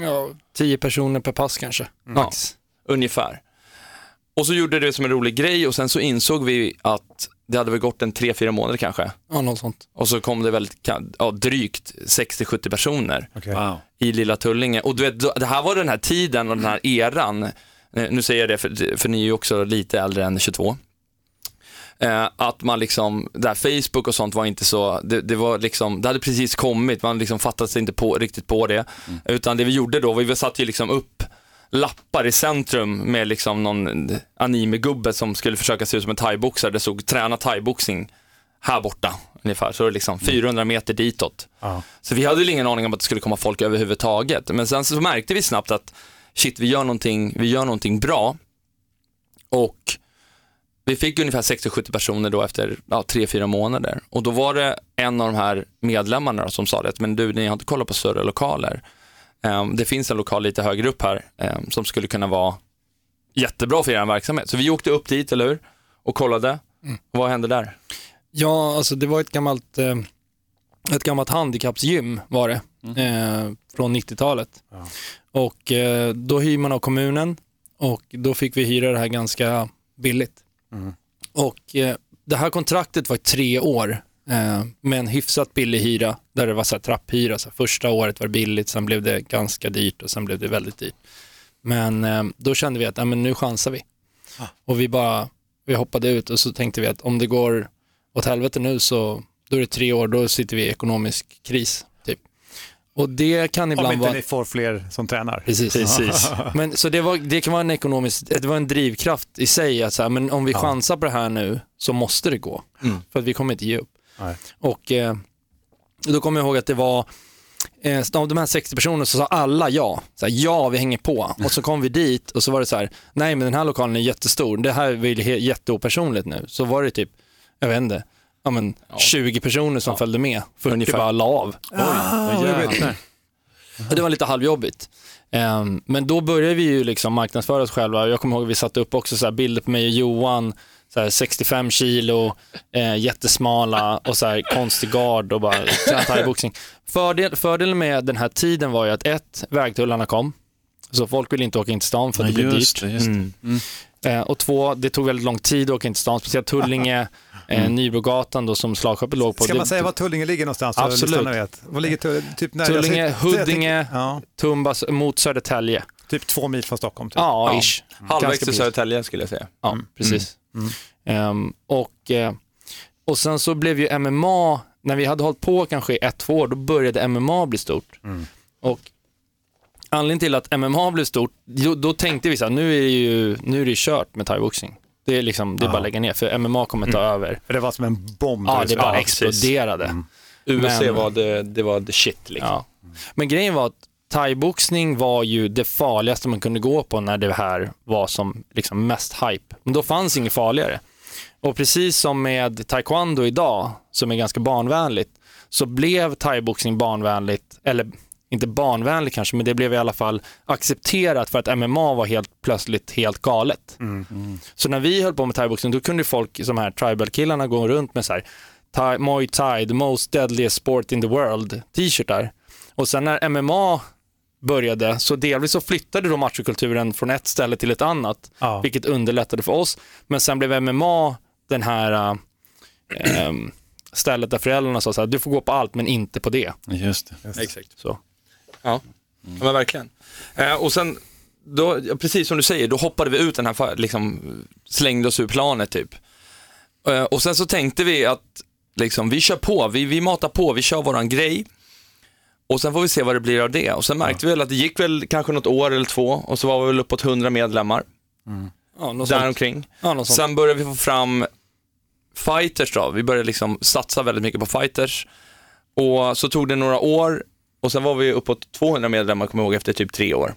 Ja, tio personer per pass kanske, max. Ungefär. Och så gjorde det som en rolig grej och sen så insåg vi att det hade väl gått en tre, fyra månader kanske. Ja, något sånt. Och så kom det väl ja, drygt 60-70 personer Wow. i Lilla Tullinge. Och du vet, det här var den här tiden och den här eran. Nu säger jag det för, för ni är ju också lite äldre än 22. Eh, att man liksom, där Facebook och sånt var inte så, det, det var liksom, det hade precis kommit, man liksom fattade sig inte på, riktigt på det. Utan det vi gjorde då, vi satte ju liksom upp lappar i centrum med liksom någon anime-gubbe som skulle försöka se ut som en thaiboxare. Det stod träna thaiboxning här borta ungefär. Så det är liksom 400 meter ditåt. Ja. Så vi hade väl ingen aning om att det skulle komma folk överhuvudtaget. Men sen så märkte vi snabbt att shit, vi gör någonting, vi gör någonting bra. Och vi fick ungefär 60-70 personer då efter ja, 3-4 månader. Och då var det en av de här medlemmarna som sa det, men du, ni har inte kollat på större lokaler. Ehm, det finns en lokal lite högre upp här ehm, som skulle kunna vara jättebra för er verksamhet. Så vi åkte upp dit, eller hur? Och kollade. Och vad hände där? Ja, alltså det var ett gammalt, eh, ett gammalt handikappsgym var det, eh, från 90-talet. Och eh, då hyr man av kommunen och då fick vi hyra det här ganska billigt. Och eh, det här kontraktet var i tre år eh, med en hyfsat billig hyra där det var så här trapphyra. Så här, första året var det billigt, sen blev det ganska dyrt och sen blev det väldigt dyrt. Men eh, då kände vi att ja, men nu chansar vi. Och vi bara, vi hoppade ut och så tänkte vi att om det går åt helvete nu så då är det tre år, då sitter vi i ekonomisk kris. Typ. Och det kan Om ibland inte vara... ni får fler som tränar. Precis. Precis. [LAUGHS] [LAUGHS] Men, så det, var, det kan vara en ekonomisk, det var en drivkraft i sig att så här, men om vi chansar på det här nu så måste det gå. För att vi kommer inte ge upp. Nej. Och eh, då kommer jag ihåg att det var, eh, av de här 60 personerna så sa alla ja. Så här, ja, vi hänger på. Och så kom vi dit och så var det så här, nej men den här lokalen är jättestor, det här är jätteopersonligt nu. Så var det typ, jag vet inte, ja, men 20 personer som följde med. 40 Ungefär. bara la av. Ah, vet. Och Det var lite halvjobbigt. Ehm, men då började vi ju liksom marknadsföra oss själva. Jag kommer ihåg att vi satte upp också så här bilder på mig och Johan, så här 65 kilo, eh, jättesmala och så här konstig gard och bara träna thaiboxning. Fördel, fördelen med den här tiden var ju att ett, vägtullarna kom. Så folk ville inte åka in till stan för att det blev dyrt. det, just det. Eh, och två, det tog väldigt lång tid att åka in till stan, speciellt Tullinge, [LAUGHS] eh, Nybrogatan då som slagskeppet låg på. Ska Det- man säga var Tullinge ligger någonstans? Absolut. Vet? Var ligger? Typ när Tullinge, jag säger- Huddinge, Ja, Tumbas mot Södertälje. typ två mil från Stockholm. Typ. Ja, Ja. ish. Halvvägs Ganska till. Södertälje skulle jag säga. Ja, precis. Ehm, och, eh, och sen så blev ju MMA, när vi hade hållit på kanske ett, två år, då började MMA bli stort. Och anledningen till att MMA blev stort, då, då tänkte vi så här, nu är det ju nu är det kört med thaiboxning. Det är, liksom, det är bara att lägga ner, för MMA kommer ta över. För det var som en bomb. Ja, det bara Sverige. exploderade. UFC Men- var, det, det var the shit liksom. Ja. Men grejen var att thaiboxning var ju det farligaste man kunde gå på när det här var som liksom mest hype. Men då fanns inget farligare. Och precis som med taekwondo idag, som är ganska barnvänligt, så blev thaiboxning barnvänligt, eller inte barnvänligt kanske, men det blev i alla fall accepterat för att MMA var helt plötsligt helt galet. Så när vi höll på med thaiboxning, då kunde folk, som här tribal-killarna, gå runt med så här, thai, Muay Thai, the most deadliest sport in the world, t-shirtar. Och sen när MMA började, så delvis så flyttade då machokulturen från ett ställe till ett annat, Ja. vilket underlättade för oss. Men sen blev MMA den här äh, ehm, stället där föräldrarna sa så här, du får gå på allt men inte på det. Just det. Exakt. Så. Ja, ja men verkligen. Eh, och sen, då, ja, precis som du säger, då hoppade vi ut den här, liksom, slängde oss ur planet typ. Eh, och sen så tänkte vi att liksom, vi kör på, vi, vi matar på, vi kör våran grej. Och sen får vi se vad det blir av det. Och sen märkte vi väl att det gick väl kanske något år eller två och så var vi väl uppåt 100 medlemmar Ja, något sånt. däromkring. Ja. Sen började vi få fram fighters då. Vi började liksom satsa väldigt mycket på fighters. Och så tog det några år och sen var vi uppåt 200 medlemmar, kommer jag ihåg, efter typ tre år.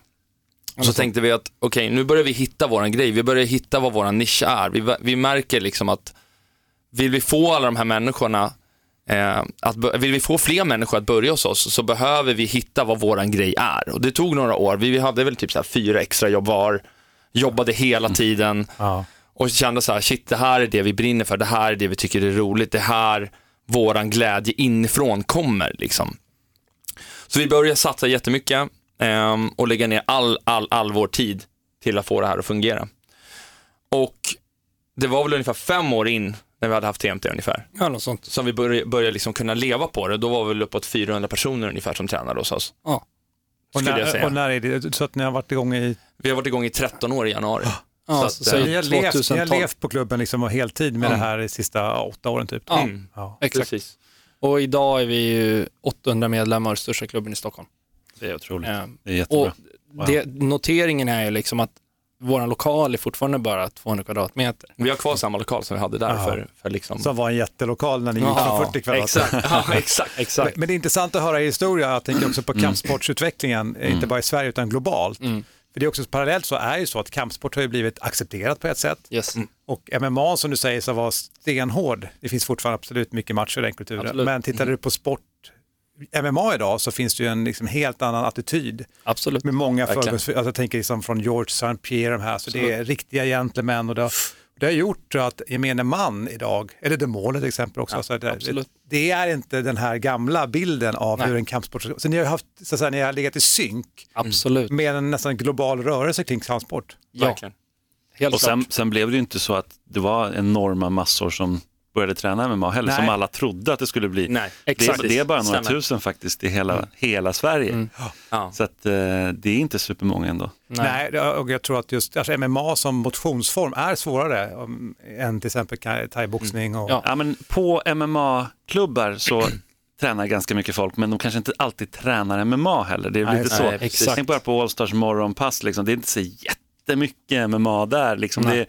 Och så tänkte vi att okej, nu börjar vi hitta våran grej. Vi börjar hitta vad våran nisch är. Vi, vi märker liksom att vill vi få alla de här människorna, att, bö- vill vi få fler människor att börja hos oss så behöver vi hitta vad våran grej är. Och det tog några år. Vi, hade väl typ så fyra extra jobb var, jobbade hela tiden Ja. och kände så här, shit det här är det vi brinner för, det här är det vi tycker är roligt, det här våran glädje inifrån kommer liksom. Så vi började satsa jättemycket ehm, och lägga ner all, all, all vår tid till att få det här att fungera. Och det var väl ungefär fem år in när vi hade haft TMT ungefär. Ja, något sånt. Som vi började, började liksom kunna leva på det. Då var vi väl uppåt 400 personer ungefär som tränade hos oss. Ja. Och Skulle jag när, säga. och när är det? Så att ni har varit igång i... Vi har varit igång i 13 år i januari. Ja, Så att, så eh, Ni har, levt, ni har 2012. levt på klubben liksom och heltid med Ja. det här de sista åtta åren typ? Ja, Mm. Ja. exakt. Precis. Och idag är vi ju 800 medlemmar, största klubben i Stockholm. Det är otroligt. Eh, Det är jättebra. Och det, noteringen är ju liksom att vår lokal är fortfarande bara 200 kvadratmeter. Vi har kvar samma lokal som vi hade där Ja. för, för liksom... Som var en jättelokal när ni gick Ja, från 40 kvadrat. Exakt, [LAUGHS] ja, exakt. Exakt. Men, men det är intressant att höra i historia, jag tänker också på kampsportsutvecklingen, eh, inte bara i Sverige utan globalt. Mm. För det är också parallellt så är ju så att kampsport har ju blivit accepterat på ett sätt. Yes. Och MMA som du säger så var stenhård. Det finns fortfarande absolut mycket matcher i den kulturen. Absolut. Men tittar du på sport, MMA idag så finns det ju en liksom helt annan attityd. Absolut. Med många förgångs, alltså jag tänker liksom från George St. Pierre, de här, så det är riktiga gentlemän och det, har- det har gjort att gemene man idag, eller Mall till exempel också, Ja, så det, absolut. det är inte den här gamla bilden av Nej. hur en kampsport ska Så ni har ju haft, så att säga, ni har legat i synk Absolut. med en nästan global rörelse kring kampsport. Ja, Verkligen. helt Och sen, sen blev det ju inte så att det var enorma massor som började träna MMA heller, Nej. som alla trodde att det skulle bli. Nej, Det, exakt. är, det är bara några Stämmer. tusen faktiskt i hela, hela Sverige. Ja. Så att, eh, det är inte supermånga ändå. Nej, det- och jag tror att just alltså MMA som motionsform är svårare um, än till exempel thaiboxning. Och, Ja. Ja, men på MMA-klubbar så [CLEARS THROAT] tränar ganska mycket folk, men de kanske inte alltid tränar MMA heller. Det är Nej, lite nej, så. exakt. Tänk bara på Allstars morgonpass, liksom. det är inte så jättemycket MMA där. Liksom. Det, Nej. är,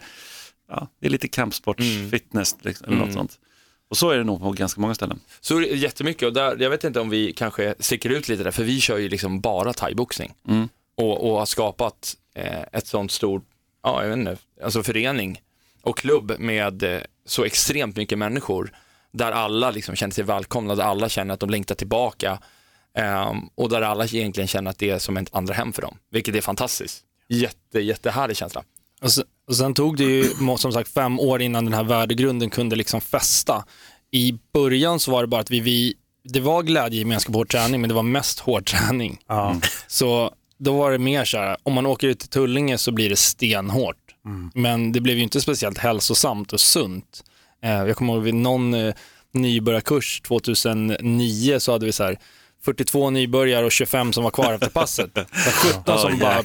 ja, det är lite kampsportsfitness liksom, eller något Mm. sånt. Och så är det nog på ganska många ställen. Så jättemycket och där, jag vet inte om vi kanske sticker ut lite där, för vi kör ju liksom bara thaiboxning. Mm. Och, och har skapat eh, ett sånt stort, ja jag vet inte, alltså förening och klubb med eh, så extremt mycket människor där alla liksom känner sig välkomna, där alla känner att de längtar tillbaka ehm, och där alla egentligen känner att det är som ett andra hem för dem, vilket är fantastiskt. Jätte, jättehärlig känsla. Och sen, och sen tog det ju som sagt fem år innan den här värdegrunden kunde liksom fästa. I början så var det bara att vi, vi det var glädjegemenskap och hård träning, men det var mest hård träning. Ja. Så då var det mer så här, om man åker ut till Tullinge så blir det stenhårt. Men det blev ju inte speciellt hälsosamt och sunt. Eh, jag kommer ihåg vid någon eh, nybörjarkurs 2009 så hade vi så här 42 nybörjare och 25 som var kvar efter passet. [LAUGHS] Så 17 som bara,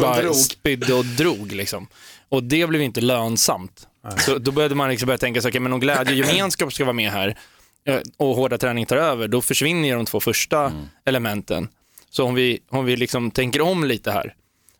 bara spydde och drog liksom. Och det blev inte lönsamt. Så då började man liksom börja tänka så, okay, men om glädje och gemenskap ska vara med här eh, och hårda träning tar över, då försvinner de två första elementen. Så om vi, om vi liksom tänker om lite här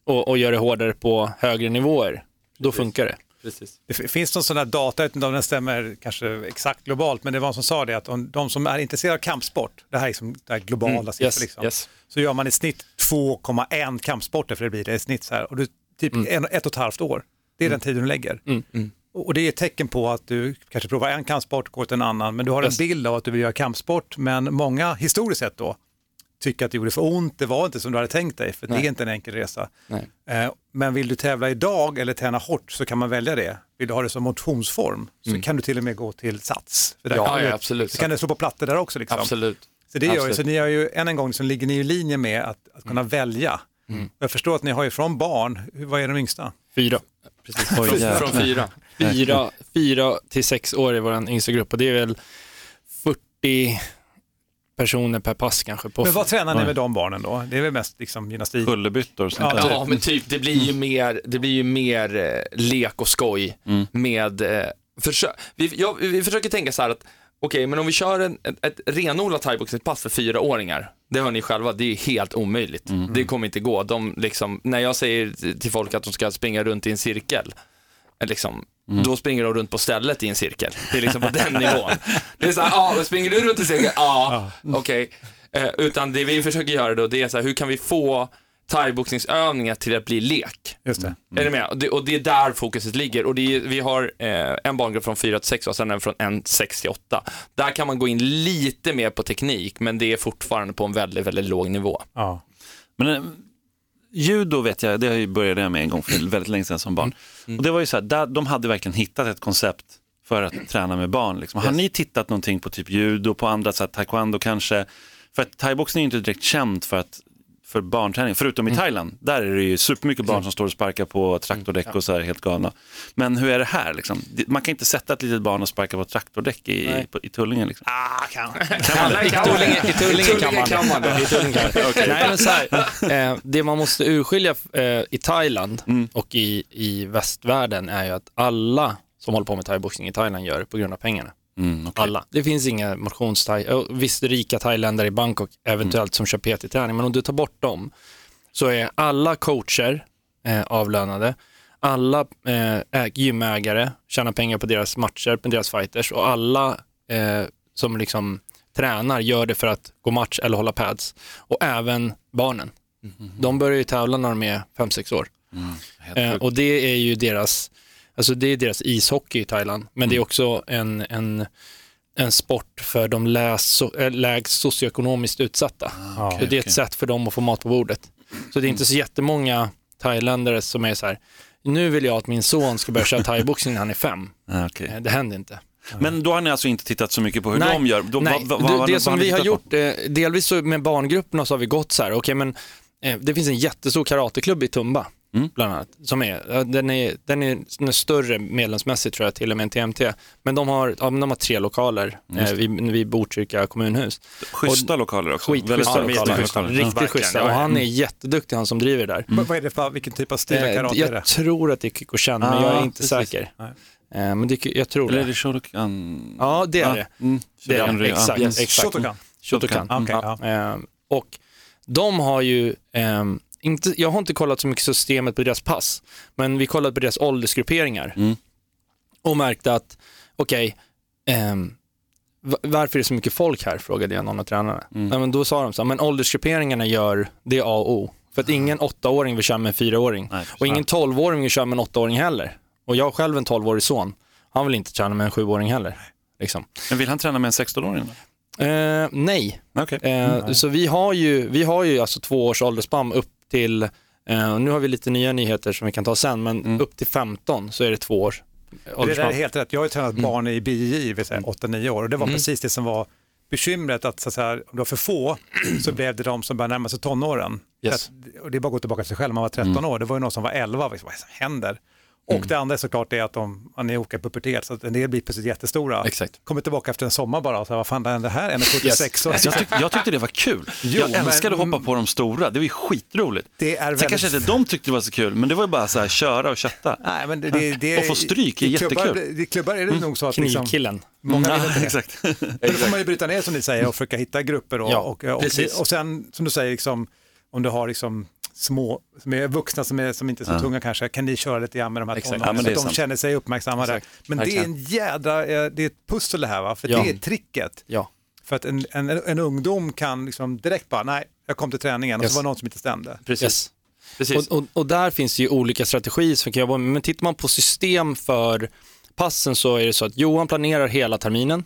och, och gör det hårdare på högre nivåer, då funkar det. Precis. Det finns någon sån här data, jag vet inte om den stämmer kanske exakt globalt, men det var någon som sa det att om, de som är intresserade av kampsport, det här är liksom det här globala Mm, siffror, yes, liksom, yes. så gör man i snitt 2,1 kampsporter, för det blir det i snitt så här, och du, typ en, ett och ett halvt år. Det är den tiden du lägger. Mm, Och och det är ett tecken på att du kanske provar en kampsport, går till en annan, men du har Yes. en bild av att du vill göra kampsport, men många historiskt sett då tycker att det gjorde för ont, det var inte som du hade tänkt dig, för det Nej. är inte en enkel resa. Nej. Eh, Men vill du tävla idag eller träna hårt så kan man välja det. Vill du ha det som motionsform så kan du till och med gå till Sats. För där Ja, kan du, ja, absolut. Så kan du slå på plattor där också. Liksom. Absolut. Så, det gör ju, så ni har ju, än en gång, så ligger ni i linje med att, att kunna välja. Jag förstår att ni har ju från barn, hur- vad är de yngsta? Fyra. Precis. Från, från fyra. Fyra, fyra till sex år i vår yngsta grupp och det är väl 40 personer per pass kanske. På Men vad tränar ni med de barnen då? Det är väl mest liksom gymnastik? Kullerbyttor och sånt Ja, där. Ja, men typ, det blir ju mer, det blir ju mer eh, lek och skoj med, eh, försö- vi, ja, vi försöker tänka så här att, okej, men om vi kör en, ett, ett renodlat thaiboxningspass för fyraåringar, det hör ni själva, det är helt omöjligt. Det kommer inte gå. De, liksom, när jag säger till folk att de ska springa runt i en cirkel, eh, liksom, då springer de runt på stället i en cirkel. Det är liksom på den nivån. Det är så här, ja, springer du runt i en cirkel? Ja, okej. Eh, utan det vi försöker göra då, det är så här, hur kan vi få thaiboxningsövningar till att bli lek? Just det. Är ni med? Och det, och det är där fokuset ligger. Och det är, vi har eh, en barngrupp från 4 till 6 och sen en från 1 6 till 8. Där kan man gå in lite mer på teknik, men det är fortfarande på en väldigt, väldigt låg nivå. Ja. Men eh, judo vet jag, det har började jag med en gång för väldigt länge sedan som barn. Och det var ju så här, där, de hade verkligen hittat ett koncept för att träna med barn. Liksom. Har Yes. ni tittat någonting på typ judo, på andra, så här, taekwondo kanske? För att thaiboxning är inte direkt känt för att för barnträning, förutom i Thailand. Där är det ju supermycket barn som står och sparkar på traktordäck och så här helt galna. Men hur är det här? Liksom? Det- Man kan inte sätta ett litet barn och sparka på trakordäck i, på, i Tullinge. Liksom. Ah, kan. Kan man det? I Tullinge, i Tullinge kan man det. I Tullinge kan man det. Nej, men så här, eh, det man måste urskilja eh, i Thailand och i, i västvärlden är ju att alla som håller på med thaiboxning i Thailand gör det på grund av pengarna. Mm, okej. Alla. Det finns inga motionsthai, eh, visst rika thailändare i Bangkok eventuellt som kör PT-träning, men om du tar bort dem så är alla coacher eh, avlönade, alla eh, gymägare tjänar pengar på deras matcher, på deras fighters och alla eh, som liksom tränar gör det för att gå match eller hålla pads. Och även barnen. De börjar ju tävla när de är 5-6 år. Helt Eh, och det är ju deras, alltså det är deras ishockey i Thailand, men det är också en, en, en sport för de läs, äh, lägst socioekonomiskt utsatta. Ja. så det är ett sätt för dem att få mat på bordet. Så det är inte så jättemånga thailändare som är så här, nu vill jag att min son ska börja köra thaiboxning när han är fem. [LAUGHS] Ah, okej. Eh, Det händer inte. Men då har ni alltså inte tittat så mycket på hur Nej, de gör? Då, Nej, vad- du, vad- det som vi har gjort, eh, delvis med barngrupperna så har vi gått så här, okej men eh, det finns en jättestor karateklubb i Tumba, Mm. bland annat, som är, ja, den är, den är, den är större medlemsmässigt tror jag till och med en TMT, men de har, ja, men de har tre lokaler eh, vid, vid Botkyrka kommunhus. Schyssta lokaler också. Skitschyssta stora lokaler, lokaler. riktigt schyssta ja, och ja. han är jätteduktig han som driver det där. Vad vad är det för, vilken typ av stil Eh, karate är det? jag tror att det är Kyokushin, men jag är Ah, inte precis. säker. Nej. Eh, men det, jag tror Eller är det. det Shotokan? Ja, det är det. Mm. Det är Shotokan, det, ja. exakt. Mm. exakt. Shotokan. Shotokan. Okej, Ja. ja. Ehm, och de har ju, ehm, inte, jag har inte kollat så mycket systemet på deras pass, men vi kollade på deras åldersgrupperingar Mm. och märkte att, okej, ehm, va- varför är det så mycket folk här, frågade jag någon av tränarna. Mm. Ja, men då sa de så här, men åldersgrupperingarna gör det A och O. För att ingen åttaåring vill köra med en fyraåring och ingen tolvåring vill köra med en åttaåring heller. Och jag har själv en tolvårig son, han vill inte träna med en sjuåring heller. Liksom. Men vill han träna med en 16-åring? då? Eh, nej, Okej. Eh, Så vi har ju, vi har ju alltså två års åldersspann upp till, eh, nu har vi lite nya nyheter som vi kan ta sen, men upp till 15 så är det två års Det där är helt rätt. Jag har ju tränat barn i vill säga 8-9 år och det var precis det som var bekymret att så att säga, om det var för få [CLEARS THROAT] så blev det de som började närma sig tonåren. Yes. Att- Och det är bara att gå tillbaka till sig själv, man var 13 år, det var ju någon som var 11, vad som händer? Och det andra är såklart det att de, man är olika pubertet, så att en del blir plötsligt jättestora. Exakt. Kommer tillbaka efter en sommar bara och så här, vad fan hände här? 1,76 år. Jag, tyck, jag tyckte det var kul. Jo, jag älskade men- att hoppa på de stora, det var ju skitroligt. Det är Sen väldigt... kanske inte de tyckte det var så kul, men det var ju bara så här, köra och kötta. Nej, men det, det, det, Och få stryk är i klubbar, jättekul. Mm. I klubbar är det nog så att liksom, Knivkillen. många vill Ja, inte det. exakt. Men då får man ju bryta ner som ni säger och försöka hitta grupper. Och, Ja, och, och, precis. och sen som du säger, liksom, om du har liksom små, som är vuxna som, är, som inte är så Ja. tunga kanske, kan ni köra lite grann med de här Exakt. tonåringarna Ja, men så att de sant. känner sig uppmärksammade. Exakt. Men det är en jädra, eh, det är ett pussel det här va, för Ja. det är tricket. Ja. För att en, en, en ungdom kan liksom direkt bara, nej, jag kom till träningen och Yes. så var det någon som inte stämde. Precis. Yes. Precis. Och, och, och där finns det ju olika strategier som kan jobba med, men tittar man på system för passen så är det så att Johan planerar hela terminen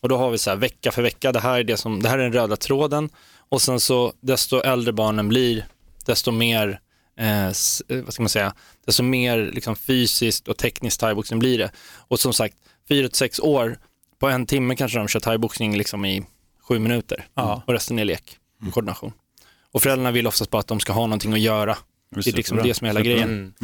och då har vi så här vecka för vecka, det här är, det som, det här är den röda tråden och sen så desto äldre barnen blir, desto mer eh, eh, vad ska man säga, desto mer liksom, fysiskt och tekniskt thaiboxning blir det. Och som sagt, 4-6 år, på en timme kanske de kör thaiboxning liksom i sju minuter Ja. och resten är lek och koordination. Och föräldrarna vill oftast bara att de ska ha någonting att göra. Det är liksom det som är hela grejen.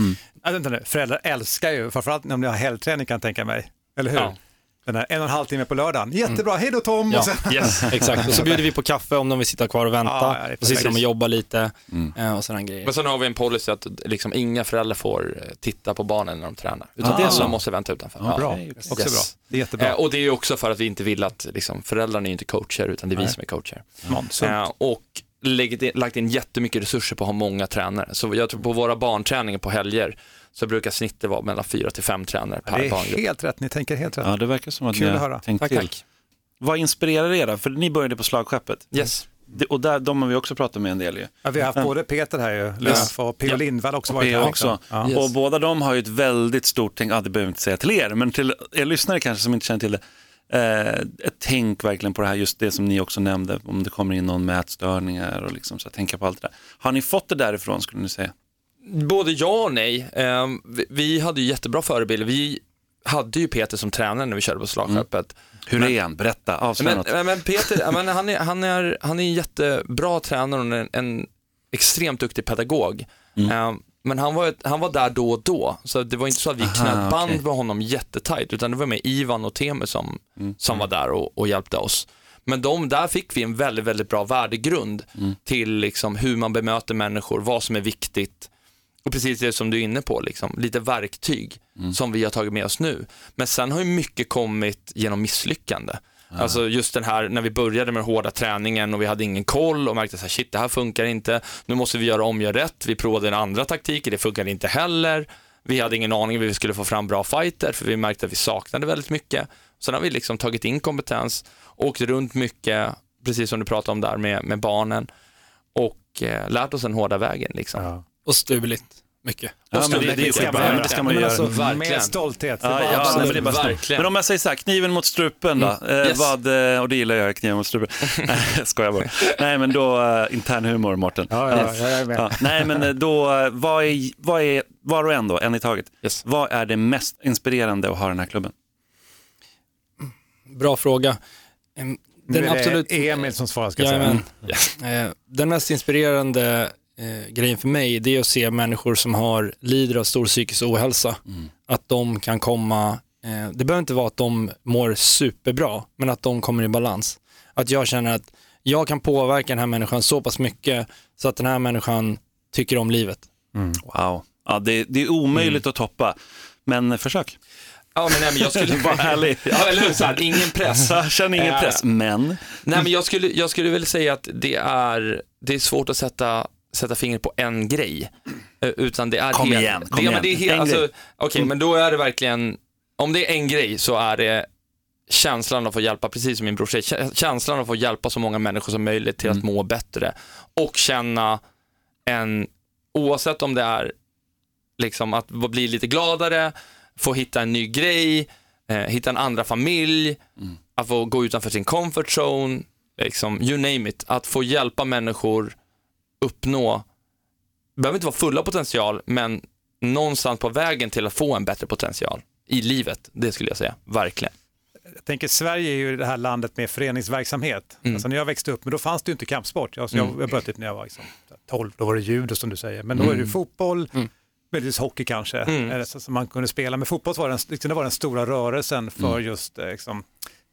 Äh, vänta nu, föräldrar älskar ju, framförallt om ni har helgträning kan jag tänka mig, eller hur? Ja. Den här en och en halv timme på lördagen, jättebra, hej då Tom! Ja, Och sen, yes, exakt. Och så bjuder vi på kaffe om de vill sitta kvar och vänta. Ja, ja, och så sitter de och jobbar lite eh, och sådana grejer. Men sen har vi en policy att liksom inga föräldrar får eh, titta på barnen när de tränar. Utan Ah. det är så. de måste vänta utanför. Ja, bra, också Yes. bra, det är jättebra. Eh, och det är också för att vi inte vill att liksom, föräldrarna är inte coacher utan det är vi Nej. som är coacher. Sunt. Eh, och lagt in jättemycket resurser på att ha många tränare. Så jag tror på våra barnträningar på helger så brukar snittet vara mellan fyra till fem tränare per Det är barngrupp. helt rätt, ni tänker helt rätt. Ja, det verkar som att Kul ni att har höra. tänkt Tack, till. tack. Vad inspirerar er då? För ni började på slagskeppet. Yes. Det, och där, de har vi också pratat med en del ju. Ja, vi har haft både Peter här ju, Löf och P.O. Ja. Lindvall också Och varit här. också. Ja. Yes. Och båda de har ju ett väldigt stort tänk, ja det behöver jag inte säga till er, men till er lyssnare kanske som inte känner till det. Eh, tänk verkligen på det här, just det som ni också nämnde, om det kommer in någon mätstörningar och liksom så, tänka på allt det där. Har ni fått det därifrån skulle ni säga? Både ja och nej. Eh, vi, hade ju jättebra förebilder. Vi hade ju Peter som tränare när vi körde på slagskeppet. Hur är han? Berätta, avslöja Men, något. men, men Peter, men han, är, han, är, han är en jättebra tränare och en, en extremt duktig pedagog. Mm. Eh, men han var, han var där då och då, så det var inte så att vi knöt band okej. med honom jättetajt, utan det var med Ivan och Temu som, Mm. som var där och, och hjälpte oss. Men de, där fick vi en väldigt, väldigt bra värdegrund Mm. till liksom hur man bemöter människor, vad som är viktigt. Och precis det som du är inne på, liksom, lite verktyg Mm. som vi har tagit med oss nu. Men sen har ju mycket kommit genom misslyckande. Alltså just den här, när vi började med den hårda träningen och vi hade ingen koll och märkte så här, shit det här funkar inte, nu måste vi göra om, göra rätt, vi provade en andra taktiker, det funkade inte heller. Vi hade ingen aning hur vi skulle få fram bra fighter, för vi märkte att vi saknade väldigt mycket. Sen har vi liksom tagit in kompetens, åkt runt mycket, precis som du pratade om där med, med barnen, och eh, lärt oss den hårda vägen. Liksom. Och stulit mycket. Ja, Och men det, stulit det är mycket. skitbra, men det ska man göra. alltså, Verkligen. med stolthet. Det Ja, ja, men det är bara. Men om jag säger så här, kniven mot strupen då, eh, Yes. vad, eh, och det gillar jag, kniven mot strupen. Nej, [LAUGHS] [LAUGHS] jag skojar bara. Nej, men då, uh, intern humor, Mårten. Ja, ja, ja, jag är med. Nej, men eh, då, eh, vad är, vad är, var och en då, en i taget. Yes. Vad är det mest inspirerande att ha den här klubben? Bra fråga. Den är det absolut... Emil som svarar ska jag säga. Eh, Den mest inspirerande eh, grejen för mig det är att se människor som har, lider av stor psykisk ohälsa. Att de kan komma, eh, det behöver inte vara att de mår superbra, men att de kommer i balans. Att jag känner att jag kan påverka den här människan så pass mycket så att den här människan tycker om livet. Wow. Ja, det, det är omöjligt att toppa, men försök. Ja, men, nej, men jag skulle... [LAUGHS] Var ärlig. [LAUGHS] Ja, eller hur? Så här, ingen press. Känner ingen Eh, press, men Nej, men jag skulle, jag skulle väl säga att det är, det är svårt att sätta, sätta fingret på en grej. Eh, Utan det är Kom helt- igen, kom det, ja, men igen. det är helt, alltså. Okej, men då är det verkligen, om det är en grej så är det känslan att få hjälpa, precis som min bror säger, kä- känslan att få hjälpa så många människor som möjligt till att må bättre och känna en, oavsett om det är liksom att bli lite gladare, få hitta en ny grej, eh, hitta en andra familj, att få gå utanför sin comfort zone, liksom, you name it, att få hjälpa människor uppnå, behöver inte vara fulla potential, men någonstans på vägen till att få en bättre potential i livet, det skulle jag säga, verkligen. Jag tänker Sverige är ju det här landet med föreningsverksamhet. Mm. Alltså när jag växte upp, men då fanns det ju inte kampsport. Alltså jag, jag började typ när jag var liksom 12, då var det judo som du säger. Men då är det ju fotboll, möjligtvis hockey kanske, eh, så, som man kunde spela. Men fotboll var den, liksom, det var den stora rörelsen för just eh, liksom,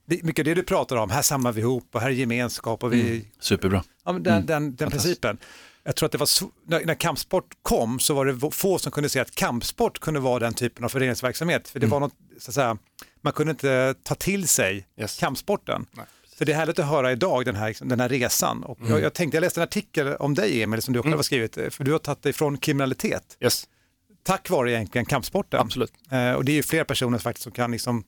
det, mycket det du pratar om, här samlar vi ihop och här är gemenskap och vi superbra. Ja, den, den, den principen. Jag tror att det var, när, när kampsport kom så var det få som kunde se att kampsport kunde vara den typen av föreningsverksamhet. För det var något, så att säga, man kunde inte ta till sig kampsporten. Så det är härligt att höra idag den här, den här resan. Och jag, jag tänkte, jag läste en artikel om dig Emil som du också har skrivit, eh, för du har tagit dig från kriminalitet. Yes. Tack vare egentligen kampsporten. Absolut. Eh, och det är ju fler personer faktiskt som kan liksom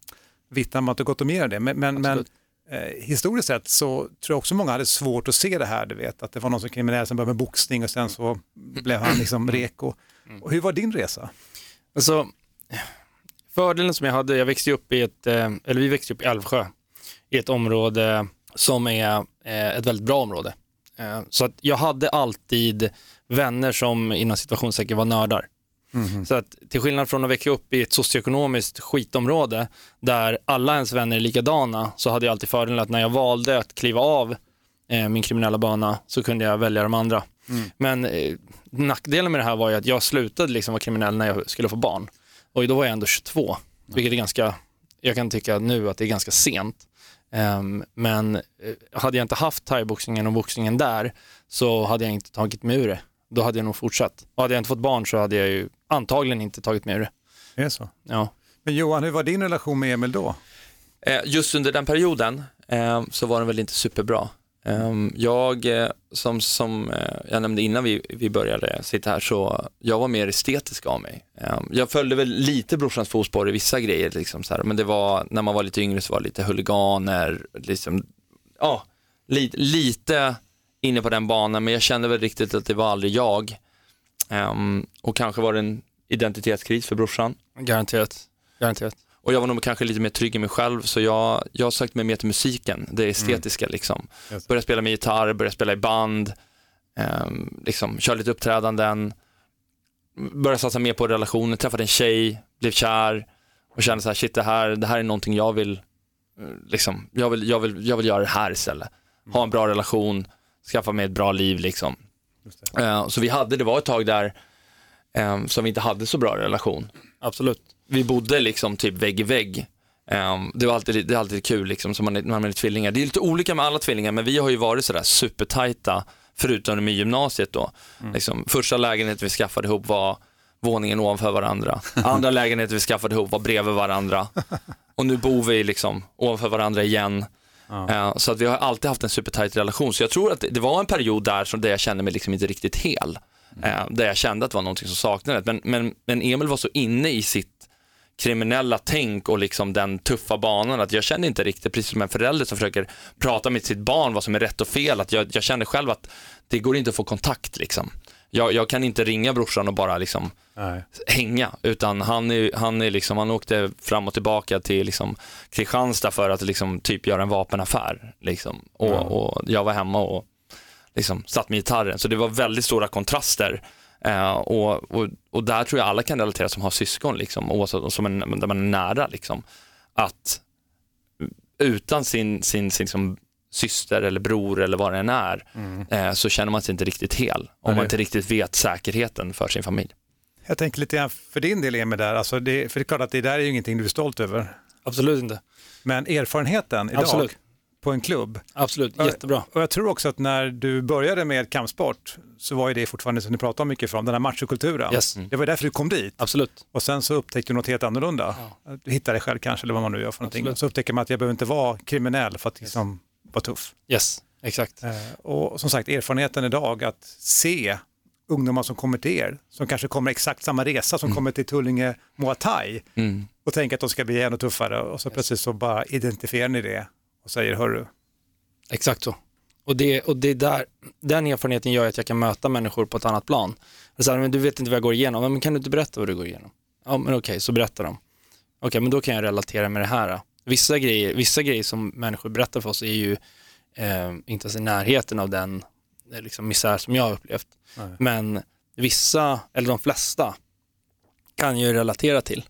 vittna om att det gått och mer det. Men, men, men eh, historiskt sett så tror jag också många hade svårt att se det här, du vet, att det var någon som kriminell som började med boxning och sen så blev han liksom reko. Och hur var din resa? Alltså, fördelen som jag hade, jag växte upp i ett, eh, eller vi växte upp i Älvsjö, i ett område som är eh, ett väldigt bra område. Eh, Så att jag hade alltid vänner som inom situationstecken var nördar. Så att till skillnad från att växa upp i ett socioekonomiskt skitområde där alla ens vänner är likadana så hade jag alltid fördelen att när jag valde att kliva av eh, min kriminella bana så kunde jag välja de andra. Men eh, nackdelen med det här var ju att jag slutade liksom vara kriminell när jag skulle få barn. Och då var jag ändå 22, vilket är ganska, jag kan tycka nu att det är ganska sent. Ehm, men eh, hade jag inte haft thaiboxningen och boxningen där så hade jag inte tagit mig ur det. Då hade jag nog fortsatt. Och hade jag inte fått barn så hade jag ju antagligen inte tagit mig ur det. Är det så? Ja. Men Johan, hur var din relation med Emil då? Eh, Just under den perioden eh, så var den väl inte superbra. Eh, Jag, eh, som, som jag nämnde innan vi, vi började sitta här, så jag var mer estetisk av mig. Eh, Jag följde väl lite brorsans fotspår i vissa grejer, liksom så här, men det var, när man var lite yngre så var det lite huliganer, liksom, ja, lite, lite inne på den banan, men jag kände väl riktigt att det var aldrig jag. Ehm, och kanske var det en identitetskris för brorsan. Garanterat. Garanterat. Och jag var nog kanske lite mer trygg i mig själv, så jag, jag sökte mig mer till musiken, det estetiska liksom. Just det. Började spela med gitarr, började spela i band, ehm, liksom, köra lite uppträdanden, började satsa mer på relationer, träffade en tjej, blev kär och kände så här, shit det här, det här är någonting jag vill, liksom, jag vill, jag vill, jag vill göra det här istället. Ha en bra relation, skaffa mig ett bra liv liksom. Eh, så vi hade, det var ett tag där eh, som vi inte hade så bra relation. Absolut. Vi bodde liksom typ vägg i vägg. Eh, det var alltid, det är alltid kul liksom, som man, är- när man är tvillingar. Det är lite olika med alla tvillingar, men vi har ju varit sådär supertajta, förutom i gymnasiet då. Liksom, första lägenheten vi skaffade ihop var våningen ovanför varandra. Andra [LAUGHS] lägenheten vi skaffade ihop var bredvid varandra. Och nu bor vi liksom ovanför varandra igen. Eh, Så att vi har alltid haft en supertajt relation. Så jag tror att det, var en period där som där jag kände mig liksom inte riktigt hel. Eh, Där jag kände att det var någonting som saknades. Men, men, men Emil var så inne i sitt kriminella tänk och liksom den tuffa banan att jag kände inte riktigt, precis som en förälder som försöker prata med sitt barn vad som är rätt och fel, att jag, jag kände själv att det går inte att få kontakt liksom. Jag, jag kan inte ringa brorsan och bara liksom Nej. hänga, utan han, är, han, är liksom, han åkte fram och tillbaka till liksom Kristianstad för att liksom typ göra en vapenaffär. Liksom. Och, och jag var hemma och liksom satt med gitarren, så det var väldigt stora kontraster. Eh, och, och, och där tror jag alla kan relatera som har syskon, liksom, oavsett som en, där man är nära. Liksom, att utan sin, sin, sin liksom, syster eller bror eller vad det än är, eh, så känner man sig inte riktigt hel. Om man inte riktigt vet säkerheten för sin familj. Jag tänker lite grann för din del Emil där, alltså det, för det är klart att det där är ju ingenting du är stolt över. Absolut inte. Men erfarenheten idag Absolut. på en klubb. Absolut, jättebra. Och jag tror också att när du började med kampsport så var ju det fortfarande som ni pratar mycket från, den här machokulturen. Yes. Det var därför du kom dit. Absolut. Och sen så upptäckte du något helt annorlunda. Du hittade dig själv kanske, eller vad man nu gör för någonting. Absolut. Så upptäcker man att jag behöver inte vara kriminell för att liksom vara tuff. Yes, exakt. Eh, Och som sagt, erfarenheten idag att se ungdomar som kommer till er, som kanske kommer exakt samma resa som kommer till Tullinge Muay Thai Mm. och tänker att de ska bli ännu tuffare och så plötsligt så bara identifierar ni det och säger hörru, Exakt så. Och, det, och det är där, den erfarenheten gör att jag kan möta människor på ett annat plan. Så här, men du vet inte vad jag går igenom, men kan du inte berätta vad du går igenom? Ja, men okej, så berättar de. Okej, men då kan jag relatera med det här. Vissa, grejer, vissa grejer som människor berättar för oss är ju eh, inte ens i närheten av den eh, liksom, misär som jag har upplevt. Nej. Men vissa, eller de flesta, kan ju relatera till.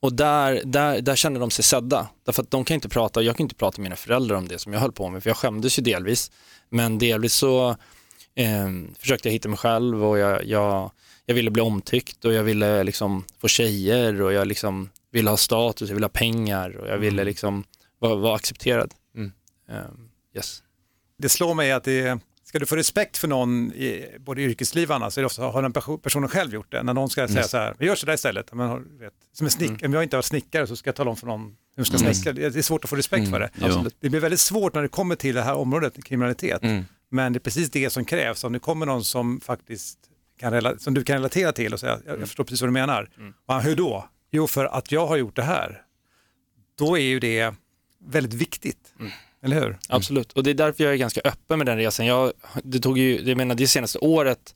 Och där, där, där känner de sig sedda. Därför att de kan inte prata, jag kan inte prata med mina föräldrar om det som jag höll på med, för jag skämdes ju delvis. Men delvis så eh, försökte jag hitta mig själv och jag, jag, jag ville bli omtyckt och jag ville liksom få tjejer och jag liksom ville ha status, jag ville ha pengar och jag ville liksom vara, vara accepterad. Mm. Eh, yes. det slår mig att det ska du få respekt för någon i både yrkesliv och annat så är det ofta, har den perso- personen själv gjort det. När någon ska säga så här, vi gör så där istället. Men, har- vet, som en snick, om jag inte har snickare så ska jag tala om för någon hur ska snickra. Det är svårt att få respekt för det. Absolut. Det blir väldigt svårt när det kommer till det här området, kriminalitet. Mm. Men det är precis det som krävs. Om det kommer någon som faktiskt kan som du kan relatera till och säga, jag, jag förstår precis vad du menar. Ja, hur då? Jo, för att jag har gjort det här. Då är ju det väldigt viktigt. Eller hur? Absolut, och det är därför jag är ganska öppen med den resan. Jag, det tog ju, jag menar det senaste året,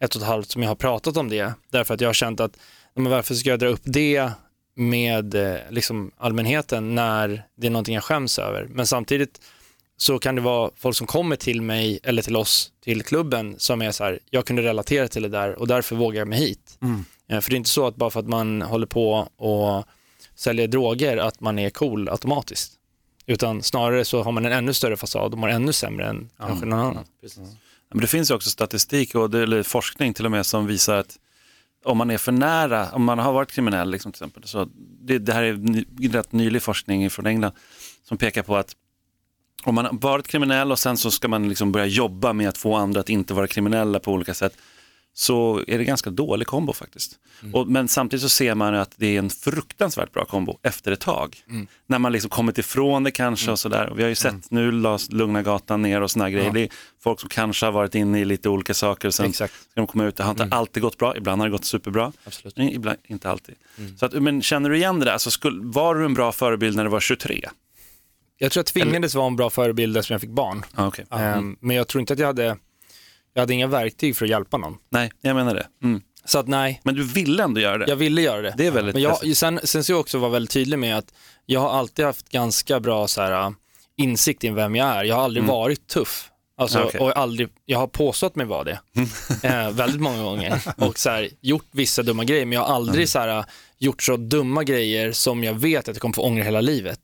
ett och ett halvt som jag har pratat om det, därför att jag har känt att, men varför ska jag dra upp det med eh, liksom allmänheten när det är någonting jag skäms över. Men samtidigt så kan det vara folk som kommer till mig eller till oss, till klubben, som är så här, jag kunde relatera till det där och därför vågar jag mig hit. Eh, För det är inte så att bara för att man håller på och säljer droger att man är cool automatiskt. Utan snarare så har man en ännu större fasad och mår ännu sämre än kanske någon annan. Men det finns ju också statistik och eller forskning till och med som visar att om man är för nära, om man har varit kriminell liksom, till exempel, så det, det här är ny, rätt nylig forskning från England som pekar på att om man har varit kriminell och sen så ska man liksom börja jobba med att få andra att inte vara kriminella på olika sätt så är det ganska dålig kombo faktiskt. Och, men samtidigt så ser man att det är en fruktansvärt bra kombo efter ett tag. När man liksom kommit ifrån det kanske och sådär. Och vi har ju sett nu lades Lugna gatan ner och sådana grejer. Det är folk som kanske har varit inne i lite olika saker. Sen Exakt. ska de komma ut. Det har inte alltid gått bra, ibland har det gått superbra. Absolut. Ibland inte alltid. Så att, men känner du igen det där? Alltså, skulle, var du en bra förebild när du var 23? Jag tror jag tvingades vara en bra förebild eftersom jag fick barn. Ah, okay. Ehm, Men jag tror inte att jag hade, jag hade inga verktyg för att hjälpa någon. Nej, jag menar det. Mm. Så att nej, Men du ville ändå göra det? jag ville göra det. Det är väldigt Men jag, sen, sen ska jag också vara väldigt tydlig med att jag har alltid haft ganska bra så här, äh, insikt i vem jag är. Jag har aldrig varit tuff. Alltså, Ja, okej. och aldrig, jag har påstått mig vara det [LAUGHS] eh, väldigt många gånger och så här, gjort vissa dumma grejer men jag har aldrig så här, gjort så dumma grejer som jag vet att jag kommer få ångra hela livet.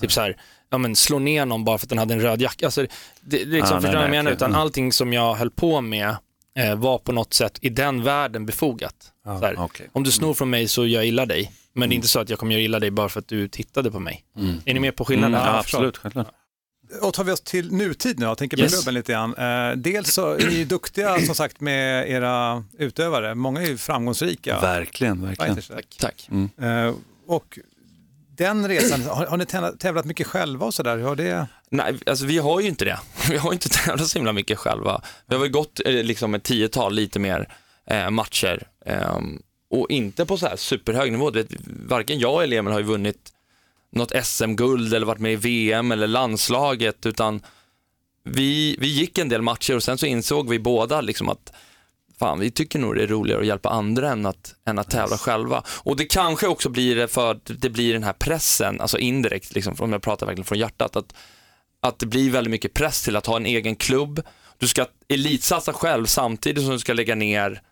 Typ så här, ja men slå ner någon bara för att den hade en röd jacka. Alltså, det, det liksom, Ah, förstår du vad jag menar? Utan Mm. allting som jag höll på med eh, var på något sätt i den världen befogat. så här, okej. Om du snor från mig så gör jag illa dig, men det är inte så att jag kommer göra illa dig bara för att du tittade på mig. Är ni med på skillnaden? Mm, ja, absolut, självklart. Och tar vi oss till nutid nu, jag tänker på Yes. klubben lite grann. Eh, dels så är ni ju duktiga [CLEARS THROAT] som sagt med era utövare, många är ju framgångsrika. Verkligen, verkligen. Fighters. Tack. Eh, och den resan, har, har ni tävlat- mycket själva och sådär? Har det... Nej, alltså vi har ju inte det. [LAUGHS] Vi har ju inte tävlat så himla mycket själva. Vi har väl gått eh, liksom ett tiotal lite mer eh, matcher eh, och inte på så här superhög nivå. Vet, varken jag eller Emil har ju vunnit något SM-guld eller varit med i VM eller landslaget utan vi, vi gick en del matcher och sen så insåg vi båda liksom att fan, vi tycker nog det är roligare att hjälpa andra än att, än att tävla själva. Och det kanske också blir det för att det blir den här pressen, alltså indirekt, liksom, om jag pratar verkligen från hjärtat, att, att det blir väldigt mycket press till att ha en egen klubb. Du ska elitsatsa själv samtidigt som du ska lägga ner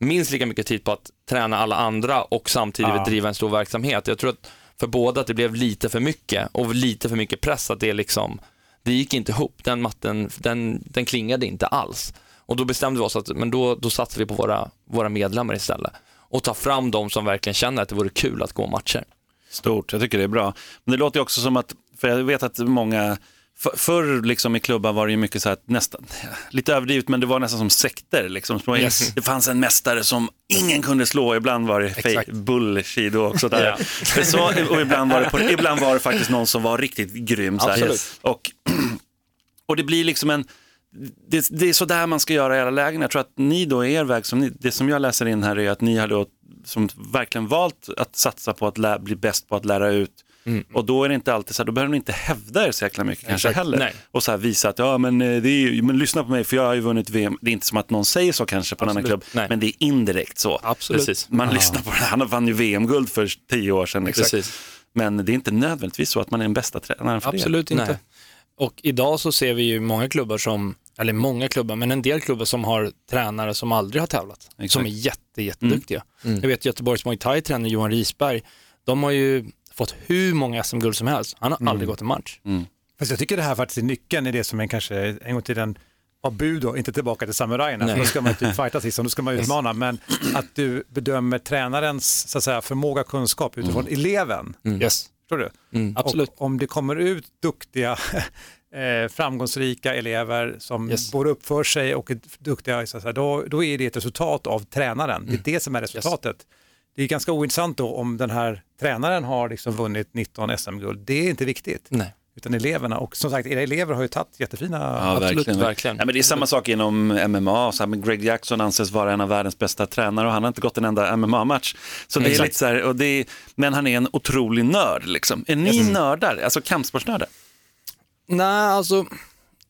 minst lika mycket tid på att träna alla andra och samtidigt Ja. driva en stor verksamhet. Jag tror att för båda att det blev lite för mycket och lite för mycket press att det liksom, det gick inte ihop. Den matten, den, den klingade inte alls. Och då bestämde vi oss att, men då, då satsar vi på våra, våra medlemmar istället. Och tar fram de som verkligen känner att det vore kul att gå matcher. Stort, jag tycker det är bra. Men det låter också som att, för jag vet att många, för, förr liksom i klubbar var det ju mycket så här, att nästan, [LAUGHS] lite överdrivet, men det var nästan som sekter. Liksom. Yes. Det fanns en mästare som ingen kunde slå, ibland var det fake bullshit då också. Där. Ja. Så, och ibland var, det på, ibland var det faktiskt någon som var riktigt grym. Så. Och, [CLEARS THROAT] och det blir liksom en, det, det är så där man ska göra i alla lägen. Jag tror att ni då, er väg, som ni, det som jag läser in här är att ni har då som verkligen valt att satsa på att lä, bli bäst på att lära ut. Och då är det inte alltid så här, då behöver ni inte hävda er så jäkla mycket kanske Exakt. heller. Nej. Och så här visa att, ja men, eh, det är men lyssna på mig för jag har ju vunnit VM. Det är inte som att någon säger så kanske på en annan Absolut. klubb, Nej. men det är indirekt så. Absolut. Precis. Man lyssnar på det, han vann ju VM-guld för tio år sedan. Liksom. Precis. Men det är inte nödvändigtvis så att man är den bästa tränaren för Absolut Nej. inte. Och idag så ser vi ju många klubbar som, eller många klubbar, men en del klubbar som har tränare som aldrig har tävlat. Exakt. Som är jätte, jätteduktiga. Jag vet Göteborgs Muay Thai-tränare Johan Risberg, de har ju fått hur många SM-guld som helst. Han har aldrig gått en match. Fast jag tycker det här faktiskt är nyckeln i det som en kanske en gång till den var budo, inte tillbaka till samurajerna, för då ska man ju typ fighta sist, då ska man utmana, men att du bedömer tränarens så att säga, förmåga, kunskap utifrån eleven. Yes. Förstår du? Absolut. Och om det kommer ut duktiga, [LAUGHS] eh, framgångsrika elever som Yes. både uppför sig och är duktiga, så säga, då, då är det ett resultat av tränaren. Det är det som är resultatet. Det är ganska ointressant då om den här tränaren har liksom vunnit 19 SM-guld. Det är inte viktigt. Nej. Utan eleverna. Och som sagt, era elever har ju tagit jättefina... Ja, Absolut, verkligen. verkligen. Ja, men det är samma sak inom MMA. Så här, men Greg Jackson anses vara en av världens bästa tränare och han har inte gått en enda MMA-match. Så det är Exakt. lite så här, och det är, men han är en otrolig nörd. Liksom. Är ni nördar, alltså kampsportsnördar? Nej, alltså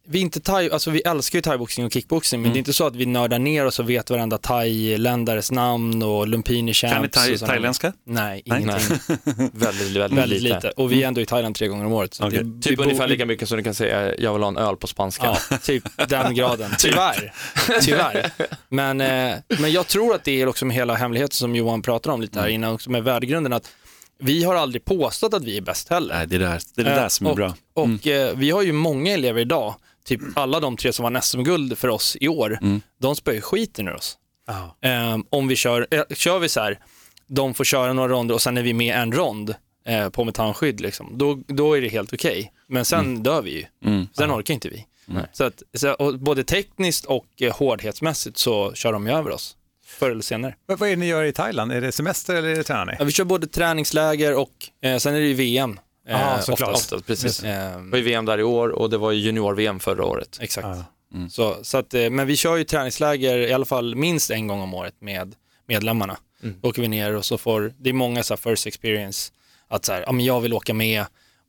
vi, inte thai, alltså vi älskar ju thaiboxning och kickboxing, men det är inte så att vi nördar ner oss och vet varenda thai-ländares namn och lumpini champs. Kan ni thai- thailändska? Nej, Nej. ingenting. [LAUGHS] Väldigt, väldigt, Väldigt lite. Och vi är ändå i Thailand tre gånger om året. Okej. det, Typ ungefär lika mycket som du kan säga, jag vill ha en öl på spanska. Ja, typ den [LAUGHS] graden. Tyvärr. Tyvärr. Men, eh, men jag tror att det är också med hela hemligheten som Johan pratar om lite här Mm. innan, också med värdegrunden, att vi har aldrig påstått att vi är bäst heller. Nej, det är det, där, det, är det Eh, där som är och, bra. Och eh, vi har ju många elever idag, typ alla de tre som vann SM-guld för oss i år, Mm. de spöar ju skiten ur oss. Ja. Eh, om vi kör, eh, kör vi så här, de får köra några ronder och sen är vi med en rond eh, på metannskydd, liksom, då, då är det helt okej. Men sen dör vi ju. Mm. Sen orkar inte vi. Så att, så, både tekniskt och eh, hårdhetsmässigt så kör de ju över oss, förr eller senare. Vad vad är det ni gör i Thailand? Är det semester eller är det tränar ni? Ja, vi kör både träningsläger och eh, sen är det ju VM. Eh, Ja, såklart. oftast. Oftast, precis. Eh, Det var ju VM där i år och det var ju junior-VM förra året. Exakt. Ja. Så, så att, eh, men vi kör ju träningsläger i alla fall minst en gång om året med medlemmarna. Då åker vi ner och så får, det är många så här first experience, att så här, ja, men jag vill åka med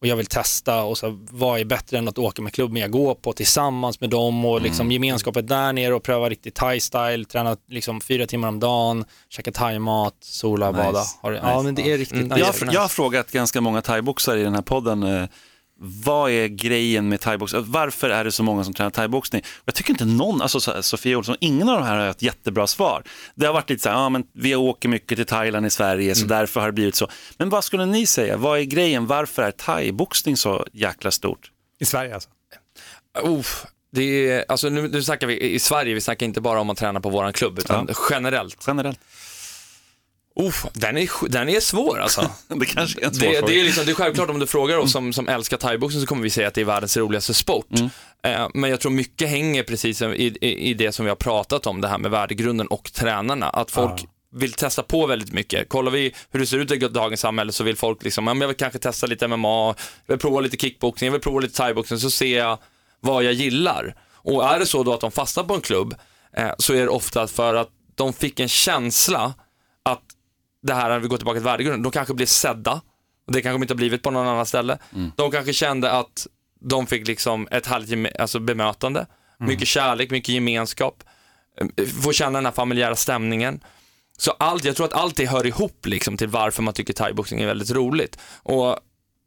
och jag vill testa och så vad är bättre än att åka med klubben jag går på tillsammans med dem och liksom gemenskapet där nere och pröva riktigt thai-style, träna liksom fyra timmar om dagen, käka thai-mat, sola, Nice. bada. Har, det- Ja men det är riktigt nice. Jag, har- jag har frågat ganska många thaiboxare i den här podden, eh, vad är grejen med thaiboxning? Varför är det så många som tränar thaiboxning? Jag tycker inte någon, alltså så här, Sofia Olsson, ingen av de här har ett jättebra svar. Det har varit lite så här, ja men vi åker mycket till Thailand i Sverige så därför har det blivit så. Men vad skulle ni säga, vad är grejen, varför är thaiboxning så jäkla stort? I Sverige alltså? Uff, Det är, alltså nu, nu snackar vi i Sverige, vi snackar inte bara om att träna på våran klubb, utan generellt. Generellt. Uff, den, är, den är svår alltså. [LAUGHS] det kanske är en svår det, fråga. det, är liksom, det är självklart om du frågar oss som, som älskar thaiboxning så kommer vi säga att det är världens roligaste sport. Eh, men jag tror mycket hänger precis i, i, i det som vi har pratat om, det här med värdegrunden och tränarna. Att folk vill testa på väldigt mycket. Kollar vi hur det ser ut i dagens samhälle så vill folk liksom, jag vill kanske testa lite MMA, jag vill prova lite kickboxning, jag vill prova lite thaiboxning, så ser jag vad jag gillar. Och är det så då att de fastnar på en klubb eh, så är det ofta för att de fick en känsla det här, när vi går tillbaka till värdegrunden, de kanske blir sedda. Och det kanske de inte har blivit på någon annan ställe. De kanske kände att de fick liksom ett härligt alltså bemötande, mycket kärlek, mycket gemenskap, eh, få känna den här familjära stämningen. Så allt, jag tror att allt det hör ihop liksom till varför man tycker thaiboxning är väldigt roligt. Och,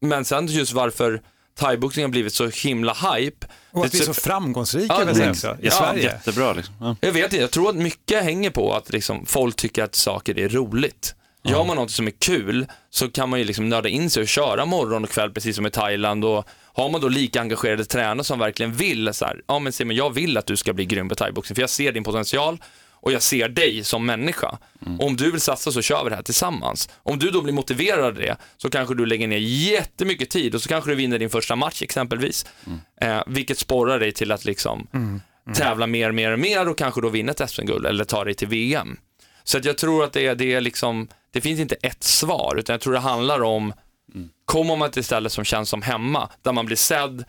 men sen just varför thaiboxning har blivit så himla hype. Och att Det- vi är så framgångsrika Ja, exakt. också, i Ja, Sverige. Jättebra liksom. Ja. Jag vet inte, jag tror att mycket hänger på att liksom, folk tycker att saker är roligt. Gör man något som är kul så kan man ju liksom nörda in sig och köra morgon och kväll precis som i Thailand och har man då lika engagerade tränare som verkligen vill så här, ja men Simon jag vill att du ska bli grym på thaiboxning för jag ser din potential och jag ser dig som människa. Och om du vill satsa så kör vi det här tillsammans. Om du då blir motiverad av det så kanske du lägger ner jättemycket tid och så kanske du vinner din första match exempelvis. Eh, vilket sporrar dig till att liksom tävla mer, mer, mer och kanske då vinna ett SM-guld eller ta dig till VM. Så att jag tror att det är, det är liksom, det finns inte ett svar, utan jag tror det handlar om, kommer man till ett ställe som känns som hemma, där man blir sedd,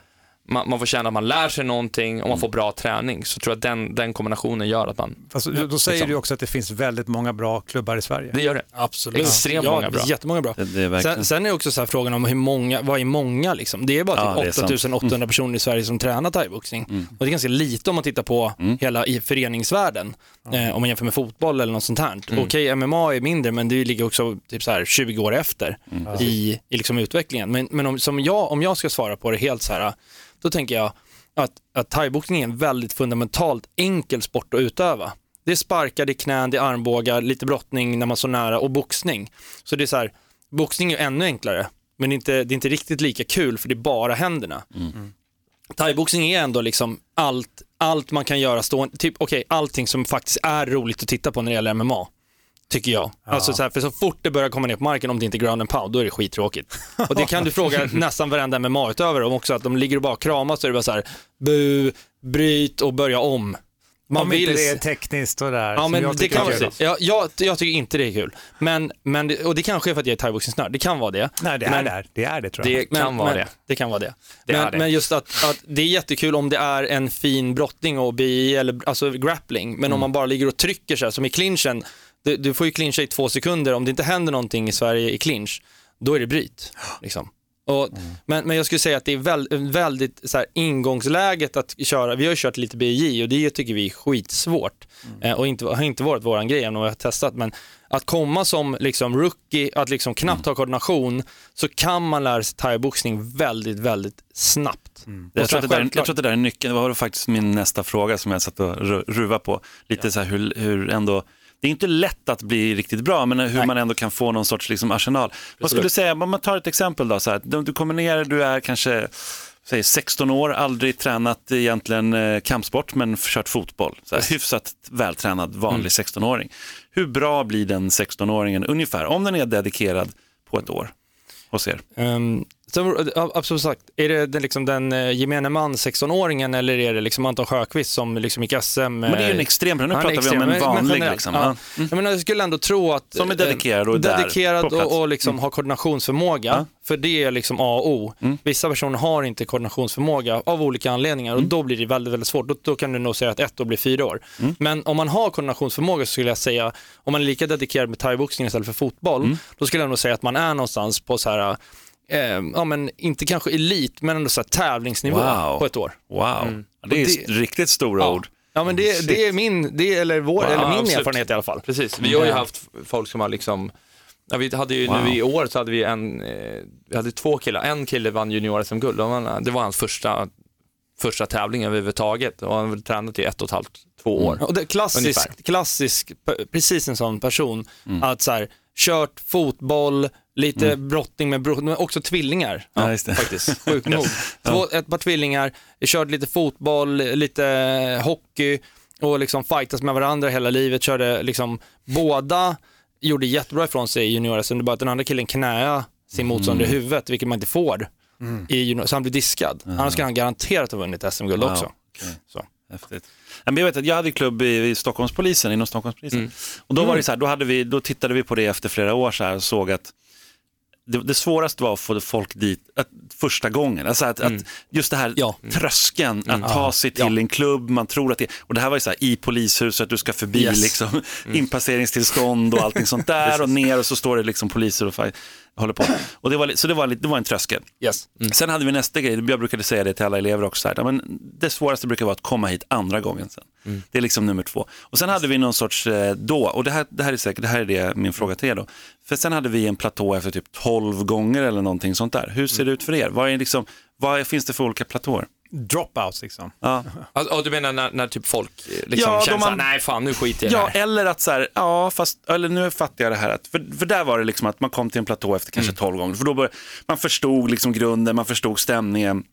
man, man får känna att man lär sig någonting och man får bra träning, så tror jag att den, den kombinationen gör att man, Fast då- då säger Liksom. du också att det finns väldigt många bra klubbar i Sverige. det gör det. Absolut. Extremt ja, många bra. Jättemånga bra. Det, det är. Sen, sen är det också så här frågan om hur många, vad är många liksom? Det är bara Ja, typ sant. 8800 personer i Sverige som tränar thaiboxning. Mm. Och det är ganska lite om man tittar på hela i föreningsvärlden. Eh, om man jämför med fotboll eller något sånt här. Mm. Okej, MMA är mindre men det ligger också typ så här 20 år efter Mm. i, i liksom utvecklingen. Men, men om, som jag, om jag ska svara på det helt så här, då tänker jag att, att thaiboxning är en väldigt fundamentalt enkel sport att utöva. Det är sparkar, det är knän, det är armbågar, lite brottning när man står nära och boxning. Så det är så här, boxning är ännu enklare, men det är inte, det är inte riktigt lika kul för det är bara händerna. Thaiboxning är ändå liksom allt, allt man kan göra stående, typ okej, allting som faktiskt är roligt att titta på när det gäller MMA. Tycker jag. Alltså så här, för så fort det börjar komma ner på marken, om det inte är ground and pound, då är det skittråkigt. Och det kan du fråga [LAUGHS] nästan varenda MMA-utövare om också, att de ligger och bara kramas så är det bara så här, bu, bryt och börja om. Man Om inte det är tekniskt och där. Ja, men jag det kan är vara kul. så. Ja, jag, jag tycker inte det är kul. Men, men, det- och det kanske är för att jag är thaiboxningsnörd, det kan vara det. Nej, det är Men- det. Det är det tror jag. Det kan men, vara men, det. Det kan vara det. Det men, det. men just att, att det är jättekul om det är en fin brottning och BI eller alltså grappling, men Mm. om man bara ligger och trycker så här, som i clinchen, du, du får ju clincha i två sekunder, om det inte händer någonting i Sverige i clinch, då är det bryt. Liksom. Och, Mm. men, men jag skulle säga att det är väl, väldigt så här, ingångsläget att köra, vi har ju kört lite BJ och det tycker vi är skitsvårt Mm. eh, och inte, har inte varit våran grej än och jag har testat, men att komma som liksom rookie, att liksom knappt Mm. ha koordination, så kan man lära sig thaiboxning väldigt, väldigt snabbt. Och Jag tror, sen att det där, jag tror att det där är nyckeln. Det var faktiskt min nästa fråga som jag satt och ru- ruva på. Lite så här hur, hur ändå, det är inte lätt att bli riktigt bra, men hur man ändå kan få någon sorts liksom, arsenal. Vad skulle du säga, om man tar ett exempel då, så här, du kommer ner, du är kanske säg 16 år, aldrig tränat egentligen eh, kampsport, men kört fotboll. Så här, hyfsat vältränad vanlig 16-åring. Hur bra blir den 16-åringen ungefär, om den är dedikerad på ett år hos er? Um, ja, absolut sagt, är det den, liksom den uh, gemene man, 16-åringen, eller är det liksom Anton Sjöqvist som liksom gick SM? Men det är ju en extrem, nu pratar vi om extrem, en men- men vanlig. generellt, liksom. ja. Ja. Jag, menar, jag skulle ändå tro att... Som är eh, dedikerad och är där, Dedikerad plats. och, och liksom har koordinationsförmåga, för det är liksom A och O. Mm. Vissa personer har inte koordinationsförmåga av olika anledningar Mm. och då blir det väldigt, väldigt svårt. Då, då kan du nog säga att ett år blir fyra år. Mm. Men om man har koordinationsförmåga så skulle jag säga, om man är lika dedikerad med thaiboxning istället för fotboll, Mm. då skulle jag nog säga att man är någonstans på så här, eh, ja men inte kanske elit, men ändå så tävlingsnivå Wow. på ett år. Wow, det är det- riktigt stora Ja. ord. Ja men det, det är min, det är, eller vår, Ja, eller min absolut. erfarenhet i alla fall. Precis, vi har ju Ja. haft folk som har liksom, ja, vi hade ju Wow. nu i år så hade vi en, eh, vi hade två killar, en kille vann junior-SM-guld, Det var- det var hans första, första tävling överhuvudtaget och han hade tränat i ett och ett halvt, två år. Och det klassisk, klassisk, precis en sån person, Mm. att så här, kört fotboll, lite brotting med bror, men också tvillingar. Ja, det. Faktiskt, sjukt [LAUGHS] nog. Två, ett par tvillingar, körde lite fotboll, lite hockey och liksom fightas med varandra hela livet. Körde liksom, båda gjorde jättebra ifrån sig i junior-SM, det bara att den andra killen knäade sin motståndare i huvudet, vilket man inte får. I junior, så han blir diskad. Annars skulle han garanterat ha vunnit SM-guld Wow, också. okej. Så. Häftigt. Ja, Jag vet att jag hade klubb i, i Stockholmspolisen, inom Stockholmspolisen. Mm. Och då var det så här, då, hade vi, då tittade vi på det efter flera år så här och såg att det, det svåraste var att få folk dit att, första gången. Alltså att, att just det här Mm. Ja. Mm. tröskeln, att ta sig till en klubb, man tror att det, och det här var ju så här i polishuset, du ska förbi Yes. Mm. liksom, [LAUGHS] inpasseringstillstånd och allting sånt där [LAUGHS] och ner och så står det liksom poliser och håller på. [CLEARS THROAT] Och det var, så det var, det var en tröskel. Yes. Sen hade vi nästa grej, jag brukade säga det till alla elever också, så här, men det svåraste brukar vara att komma hit andra gången sen. Det är liksom nummer två. Och sen hade vi någon sorts, eh, då, och det här, det här är säkert, det här är det, min fråga till er då. För sen hade vi en platå efter typ 12 gånger eller någonting sånt där. Hur ser det ut för er? Vad, är liksom, vad finns det för olika platåer? Dropouts liksom. Ja. Alltså, och du menar när, när typ folk eh, liksom Ja, känner man- nej fan nu skiter jag i det Ja, här. eller att så här, ja fast, eller nu fattar jag det här. Att, för, för där var det liksom att man kom till en platå efter kanske 12 gånger. För då bör, man förstod liksom grunden, man förstod stämningen.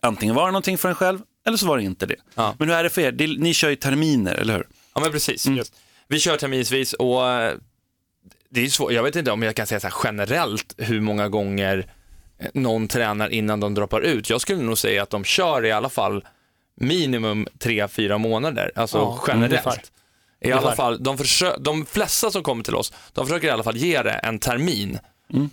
Antingen var det någonting för en själv, eller så var det inte det. Ja. Men hur är det för er? Det, ni kör ju terminer, eller hur? Ja men precis. Mm. Just. Vi kör terminsvis och eh, det är svårt, jag vet inte om jag kan säga så här generellt hur många gånger någon tränar innan de droppar ut. Jag skulle nog säga att de kör i alla fall minimum tre fyra månader, alltså Ja, generellt. ungefär. I alla fall, de, försö- de flesta som kommer till oss, de försöker i alla fall ge det en termin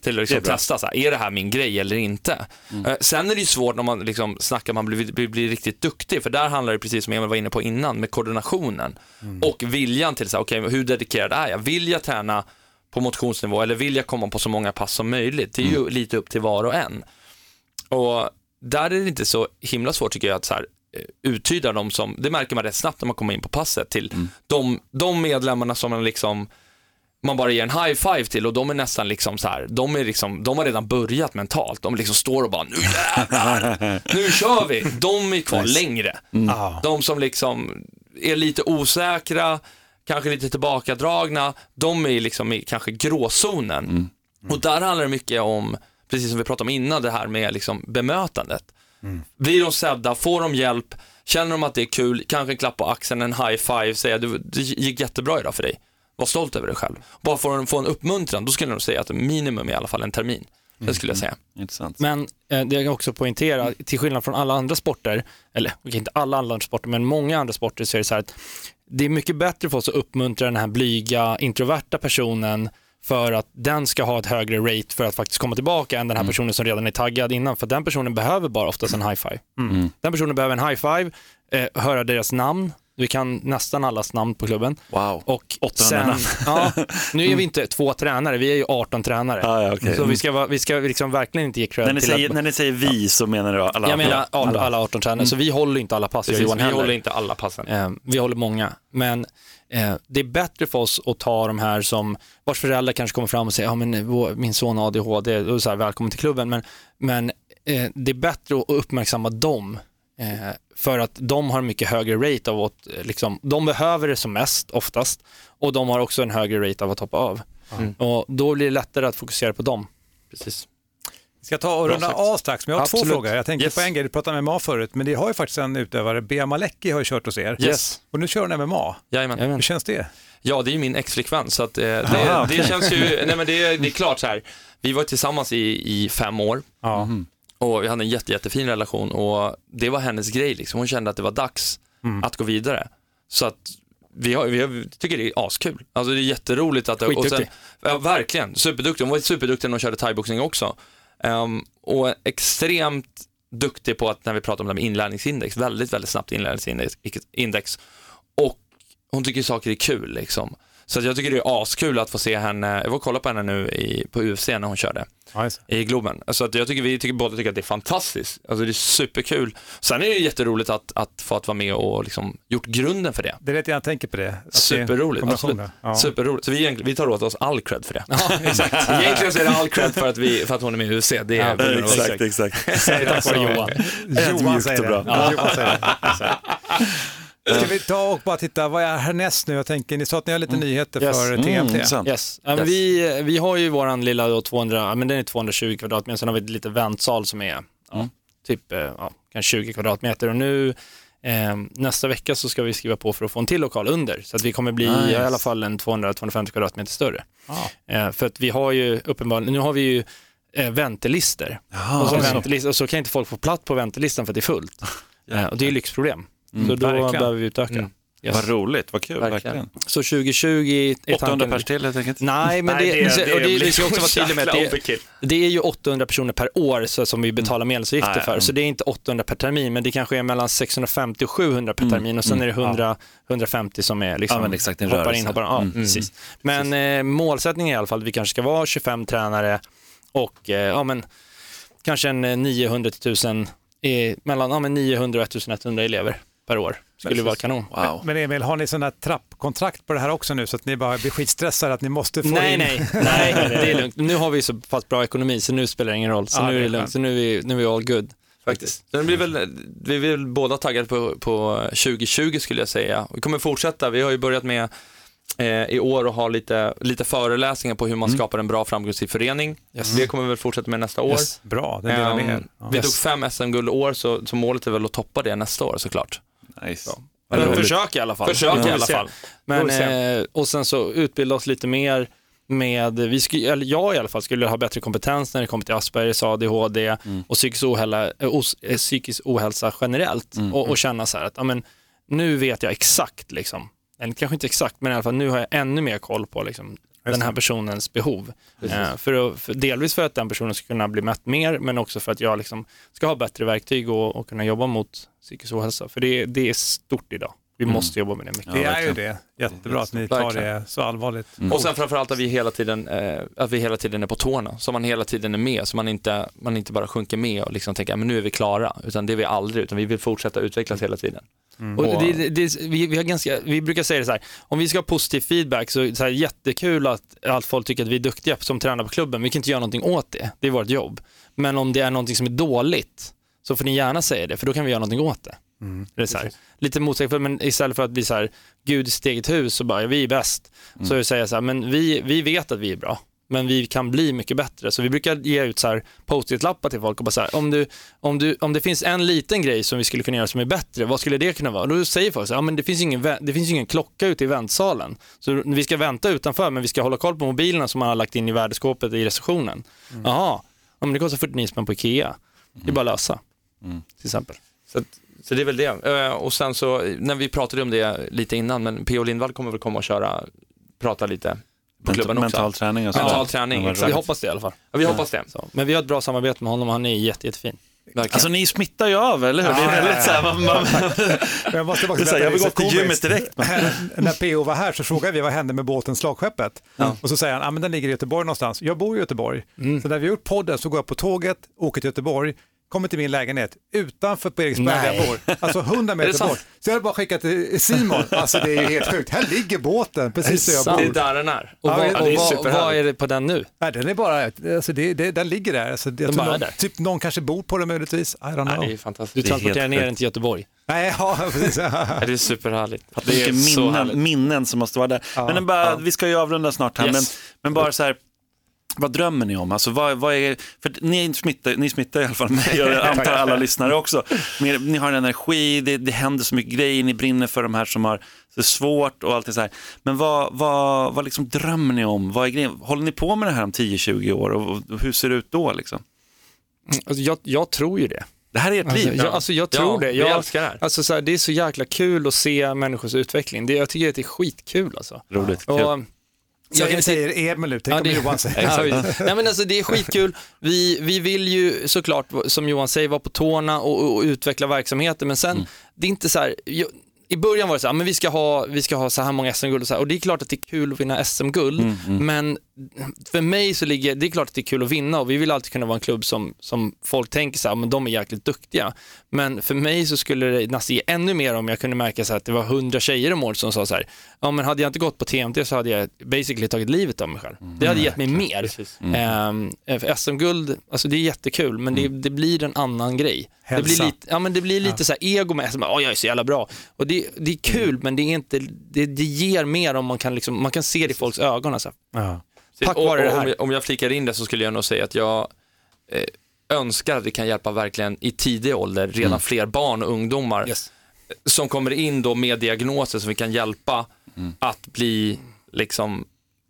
till att liksom testa, så här, är det här min grej eller inte? Eh, sen är det ju svårt när man liksom snackar, man blir, blir, blir riktigt duktig, för där handlar det precis som Emil var inne på innan, med koordinationen och viljan till, så här, okej, hur dedikerad är jag? Vill jag träna på motionsnivå eller vill jag komma på så många pass som möjligt? Det är ju lite upp till var och en. Och där är det inte så himla svårt tycker jag att så här, eh, uttyda dem som, det märker man rätt snabbt när man kommer in på passet till de, de medlemmarna som man liksom man bara ger en high five till och de är nästan liksom så här, de, är liksom, de har redan börjat mentalt. De liksom står och bara, nu jävlar, nu kör vi. De är kvar längre. De som liksom är lite osäkra, kanske lite tillbakadragna, de är liksom i kanske gråzonen. Och där handlar det mycket om, precis som vi pratade om innan, det här med liksom bemötandet. Blir de sedda, får de hjälp, känner de att det är kul, kanske en klapp på axeln, en high five, säga du, det gick jättebra idag för dig. Var stolt över dig själv. Bara för att få en uppmuntran, då skulle nog säga att minimum är i alla fall en termin. Det skulle jag säga. Intressant. Men eh, det jag också poängtera, till skillnad från alla andra sporter, eller okej, inte alla andra sporter, men många andra sporter så är det så här att det är mycket bättre för oss att uppmuntra den här blyga, introverta personen för att den ska ha ett högre rate för att faktiskt komma tillbaka än den här personen som redan är taggad innan. För den personen behöver bara oftast en high five. Den personen behöver en high five, eh, höra deras namn, vi kan nästan allas namn på klubben. Wow. Och 800 sen, [LAUGHS] ja, nu är vi inte två tränare, vi är ju 18 tränare. Ja, ja, okej. Så vi ska, vara- vi ska liksom verkligen inte ge cred När ni, till säger, att, när ni säger vi så menar du alla? Jag menar alla, alla 18 tränare, så vi håller inte alla pass, Precis, Johan vi heller. håller inte alla passen. Eh, vi håller många, men eh, det är bättre för oss att ta de här som, vars föräldrar kanske kommer fram och säger, ja men eh, vår, min son har ADHD, och så här, välkommen till klubben, men, men eh, det är bättre att uppmärksamma dem, eh, för att de har en mycket högre rate av att, eh, liksom, de behöver det som mest oftast, och de har också en högre rate av att hoppa av. Och då blir det lättare att fokusera på dem. Precis. Vi ska ta och runda av strax, men jag har två Absolut. frågor. Jag tänkte Yes. på en grej, du pratade med MMA förut, men det har ju faktiskt en utövare, Bea Maleki har ju kört hos er. Yes. Och nu kör hon MMA. Jajamän. Hur känns det? Ja, det är ju min exflickvän, så att, eh, det, Aha, det känns ju, nej men det, det är klart så här, vi var tillsammans i, i fem år Ja. Och vi hade en jätte, jättefin relation och det var hennes grej liksom. Hon kände att det var dags att gå vidare. Så att vi, har, vi har, tycker det är askul. Alltså det är jätteroligt att... Och sen, ja, verkligen, superduktig. Hon var superduktig när hon körde thaiboxning också. Ehm, och extremt duktig på att, när vi pratar om det med inlärningsindex, väldigt, väldigt snabbt inlärningsindex. Index. Och hon tycker saker är kul liksom. Så att jag tycker det är askul att få se henne, jag var och kolla på henne nu i, på UFC när hon körde det. i Globen. Så att jag tycker vi tycker, båda tycker att det är fantastiskt. Alltså det är superkul. Sen är det jätteroligt att, att få att vara med och liksom gjort grunden för det. Det är rätt jag tänker på det. Det Superroligt, absolut. Ja. Superroligt. Så vi, vi tar åt oss all cred för det. Ja, [LAUGHS] exakt. Egentligen så är det all cred för att, vi, för att hon är med i UFC. Det är Ja, exakt, exakt. Tack vare Johan. Johan Ödmjukt säger det. Ja, Johan säger det. [LAUGHS] Ska vi ta och bara titta, vad är härnäst nu? Jag tänker, ni sa att ni har lite nyheter Yes. för Mm, TMT. intressant. Yes. Men vi, vi har ju våran lilla då 200, ja, men den är 220 kvadratmeter, sen har vi ett litet väntsal som är ja, typ eh, ja, kanske 20 kvadratmeter och nu eh, nästa vecka så ska vi skriva på för att få en till lokal under, så att vi kommer bli Nice. i alla fall en 200-250 kvadratmeter större. Ja. Eh, för att vi har ju uppenbarligen, nu har vi ju eh, väntelister och, så så. och så kan inte folk få plats på väntelistan för att det är fullt. [LAUGHS] Eh, och det är ju lyxproblem. så då verkligen. behöver vi utöka. Mm. Yes. Vad roligt, vad kul. Verkligen. Verkligen. Så 2020 är 800 tanken- pers till helt enkelt. Nej, men Nej, det, det- det och det, vi ska också vara så tydliga med att det, det är ju 800 personer per år så, som vi betalar medlemsavgifter Nej, för, mm. så det är inte 800 per termin, men det kanske är mellan 650 och 700 per Mm, termin och sen är det 100, 150 som är liksom, Ja, men exakt, en hoppar rörelse. in, hoppar ja, Mm. precis. Men eh, målsättningen är i alla fall att vi kanske ska vara 25 tränare och eh, ja, men, kanske en eh, 900 till 1000, eh, mellan ja, men 900 och 1100 elever per år. Skulle vara kanon. Wow. Men Emil, har ni sådana trappkontrakt på det här också nu så att ni bara blir skitstressade att ni måste få Nej, in... nej, nej, det är lugnt. Nu har vi så pass bra ekonomi så nu spelar det ingen roll. Så Ja, nu är det lugnt, så nu är vi, nu är vi all good. Faktiskt. Sen blir väl, vi är väl båda taggade på, på 2020 skulle jag säga. Vi kommer fortsätta, vi har ju börjat med eh, i år och ha lite, lite föreläsningar på hur man skapar en bra framgångsrik förening. Det kommer vi väl fortsätta med nästa år. Yes, bra, det delar med Ehm, er. Ja. Vi tog fem SM-guld år, så, så målet är väl att toppa det nästa år såklart. Nice. Eller roligt. försök i alla fall. Försök får i alla fall. Men, eh, och sen så utbilda oss lite mer med, vi skulle, eller jag i alla fall skulle ha bättre kompetens när det kommer till Aspergers, ADHD och psykisk ohälsa, eh, os, eh, psykisk ohälsa generellt och, och känna så här att ja, men, nu vet jag exakt, liksom, eller kanske inte exakt, men i alla fall nu har jag ännu mer koll på liksom, den här personens behov. Eh, för för, delvis för att den personen ska kunna bli mätt mer, men också för att jag liksom, ska ha bättre verktyg och, och kunna jobba mot psykisk ohälsa. För det, det är stort idag. Vi måste jobba med det mycket. Det är ju det. Jättebra att ni tar det så allvarligt. Och sen framförallt att vi hela tiden, eh, att vi hela tiden är på tårna, så man hela tiden är med, så man inte, man inte bara sjunker med och liksom tänker, "Ja, men nu är vi klara, utan det är vi aldrig, utan vi vill fortsätta utvecklas hela tiden. Och det, det, det, vi, vi, har ganska, vi brukar säga det så här, om vi ska ha positiv feedback så är det så här jättekul att, att folk tycker att vi är duktiga som tränar på klubben. Vi kan inte göra någonting åt det, det är vårt jobb. Men om det är någonting som är dåligt så får ni gärna säga det, för då kan vi göra någonting åt det. Det är så här, lite motsägelsefullt, men istället för att bli så här, Gud i sitt eget hus så bara, ja, vi är bäst. Så är det säga så här, men vi, vi vet att vi är bra. Men vi kan bli mycket bättre. Så vi brukar ge ut så här post-it-lappar till folk och bara så här, om, du, om, du, om det finns en liten grej som vi skulle kunna göra som är bättre, vad skulle det kunna vara? Då säger folk så här, ja, men det finns ingen, det finns ingen klocka ute i väntsalen. Så vi ska vänta utanför, men vi ska hålla koll på mobilerna som man har lagt in i värdeskåpet i receptionen. Jaha, ja, men det kostar 49 spänn på Ikea. Det är bara att lösa, till exempel. Så, att, så det är väl det. Eh, Och sen så, när vi pratade om det lite innan, men P.O. Lindvall kommer väl komma och köra, prata lite på klubben också. Mental träning och så. Mental träning, Ja, exakt. Vi hoppas det i alla fall. Ja, vi hoppas det. Så. Men vi har ett bra samarbete med honom och han är jätte, jättefin. Verkligen. Alltså ni smittar ju av, eller hur? det är väldigt så här, man, man, [LAUGHS] Jag måste bara här, jag vill gå till gymmet direkt. När PO var här så frågade vi vad hände med båten Slagskeppet. Och så säger han, ah, men den ligger i Göteborg någonstans. Jag bor i Göteborg. Så när vi har gjort podden så går jag på tåget, åker till Göteborg, kommer till min lägenhet utanför på Eriksberg där jag bor. Alltså 100 [LAUGHS] meter bort. Så jag hade bara skickat till Simon. Alltså det är ju helt sjukt. Här ligger båten precis där jag sant? Det är bor. där den är. Och, Ja, vad, det är och vad, är det på den nu? Nej, den är bara, alltså det, det, den ligger där. Alltså, tror bara är någon, där. Typ någon kanske bor på den möjligtvis. I don't know. Nej, det är Du fantastiskt. Det är transporterar ner den till Göteborg. Nej, ja, [LAUGHS] precis. Det är superhärligt. Det är så minnen, härligt. minnen som måste vara där. Ja, men bara, vi ska ju avrunda snart här, Yes. men, men bara så här, vad drömmer ni om? Alltså, vad, vad är, för ni smittar, ni smittar i alla fall mig, jag [LAUGHS] antar alla lyssnare också. Men ni har en energi, det, det händer så mycket grejer, ni brinner för de här som har det svårt och allt det så här. Men vad, vad, vad liksom drömmer ni om? Vad är grejen? Håller ni på med det här om 10-20 år och, och hur ser det ut då? Liksom? Alltså, jag, jag tror ju det. Det här är ert Alltså, liv. jag, alltså, jag tror Ja, det. vi Jag, älskar det här. Alltså, så här, det är så jäkla kul att se människors utveckling. Det, jag tycker att det är skitkul alltså. Roligt, kul. Och, jag kan Säger, Emil nu, tänk Ja, om det- Johan säger. [LAUGHS] Nej, men alltså, det är skitkul. Vi, vi vill ju såklart, som Johan säger, vara på tårna och, och utveckla verksamheten, men sen, det är inte så här, jag, i början var det så här, men vi ska ha, vi ska ha så här många SM-guld och så här, och det är klart att det är kul att vinna SM-guld, men för mig så ligger, det är klart att det är kul att vinna och vi vill alltid kunna vara en klubb som, som folk tänker så här, men de är jäkligt duktiga. Men för mig så skulle det nästan ge ännu mer om jag kunde märka så här, att det var hundra tjejer om året som sa så här, ja men hade jag inte gått på TMT så hade jag basically tagit livet av mig själv. Det hade gett mig mer. Precis. Ehm, för SM-guld, alltså det är jättekul, men det, det blir en annan grej. Det blir Hälsa. lite, ja, men det blir lite så här ego med oh, jag är så jävla bra. Och det det, är kul, men det, är inte, det, det ger mer om man kan, liksom, man kan se det i folks ögon. Alltså. Ja. Tack och, vare det här. om, jag, om jag flikar in det så skulle jag nog säga att jag eh, önskar att vi kan hjälpa verkligen i tidig ålder redan Mm. fler barn och ungdomar som kommer in då med diagnoser som vi kan hjälpa att bli, liksom,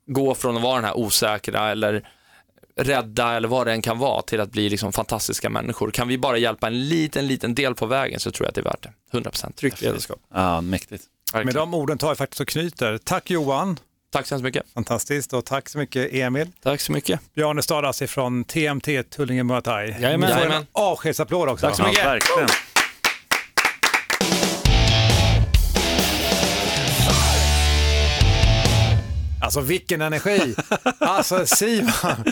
gå från att vara den här osäkra eller rädda eller vad det än kan vara till att bli liksom fantastiska människor. Kan vi bara hjälpa en liten, liten del på vägen så tror jag att det är värt det. 100%. Tryggt ledarskap. Ja, mäktigt. Med de orden tar jag faktiskt och knyter. Tack Johan. Tack så hemskt mycket. Fantastiskt och tack så mycket Emil. Tack så mycket. Bjarne Stadas ifrån TMT Tullinge Muay Thai. Jajamän. Jajamän. avskedsapplåd också. Tack så mycket. Ja, Alltså vilken energi! [LAUGHS] Alltså Simon!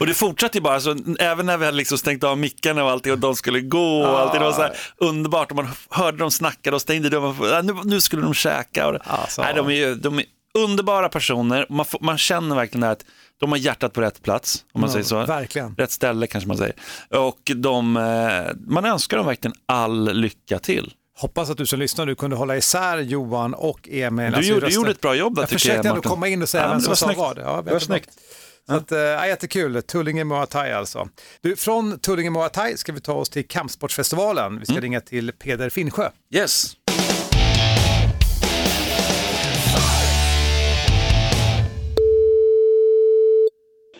Och det fortsatte ju bara, så även när vi hade liksom stängt av mickarna och allting och de skulle gå och allting, det var så här underbart och man hörde dem snacka och stängde dörren, nu, nu skulle de käka. Och, Alltså. nej, de, är ju, de är underbara personer, man, får, man känner verkligen det här att de har hjärtat på rätt plats, om man Ja, säger så. verkligen. Rätt ställe kanske man säger. Och de, eh, man önskar dem verkligen all lycka till. Hoppas att du som lyssnar nu kunde hålla isär Johan och Emil. Du Alltså, gjorde- rösten- gjorde ett bra jobb där, Jag tycker försökte jag, ändå Martin. komma in och säga Ja, vem som sa vad. Ja, Det var snyggt. Så att, äh, jättekul, Tullinge Muay Thai alltså. Du, från Tullinge Muay Thai ska vi ta oss till Kampsportsfestivalen. Vi ska Mm. ringa till Peder Finnsjö. Yes.